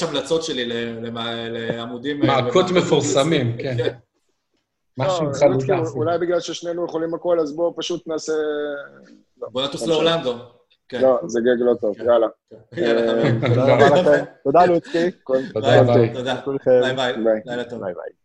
המלצות שלי לעמודים... אה, מעקות מפורסמים, (laughs) כן. משהו עם לא, חלודה. לוצקי. אולי בגלל ששנינו יכולים הכל, אז בואו פשוט נעשה... בוא נטוס לא לאורלנדו. כן. לא, זה גג לא טוב, כן. יאללה. תודה רבה (laughs) לכם. תודה, לוצקי. תודה רבה. תודה. ביי ביי. ביי. לילה טוב. ביי ביי.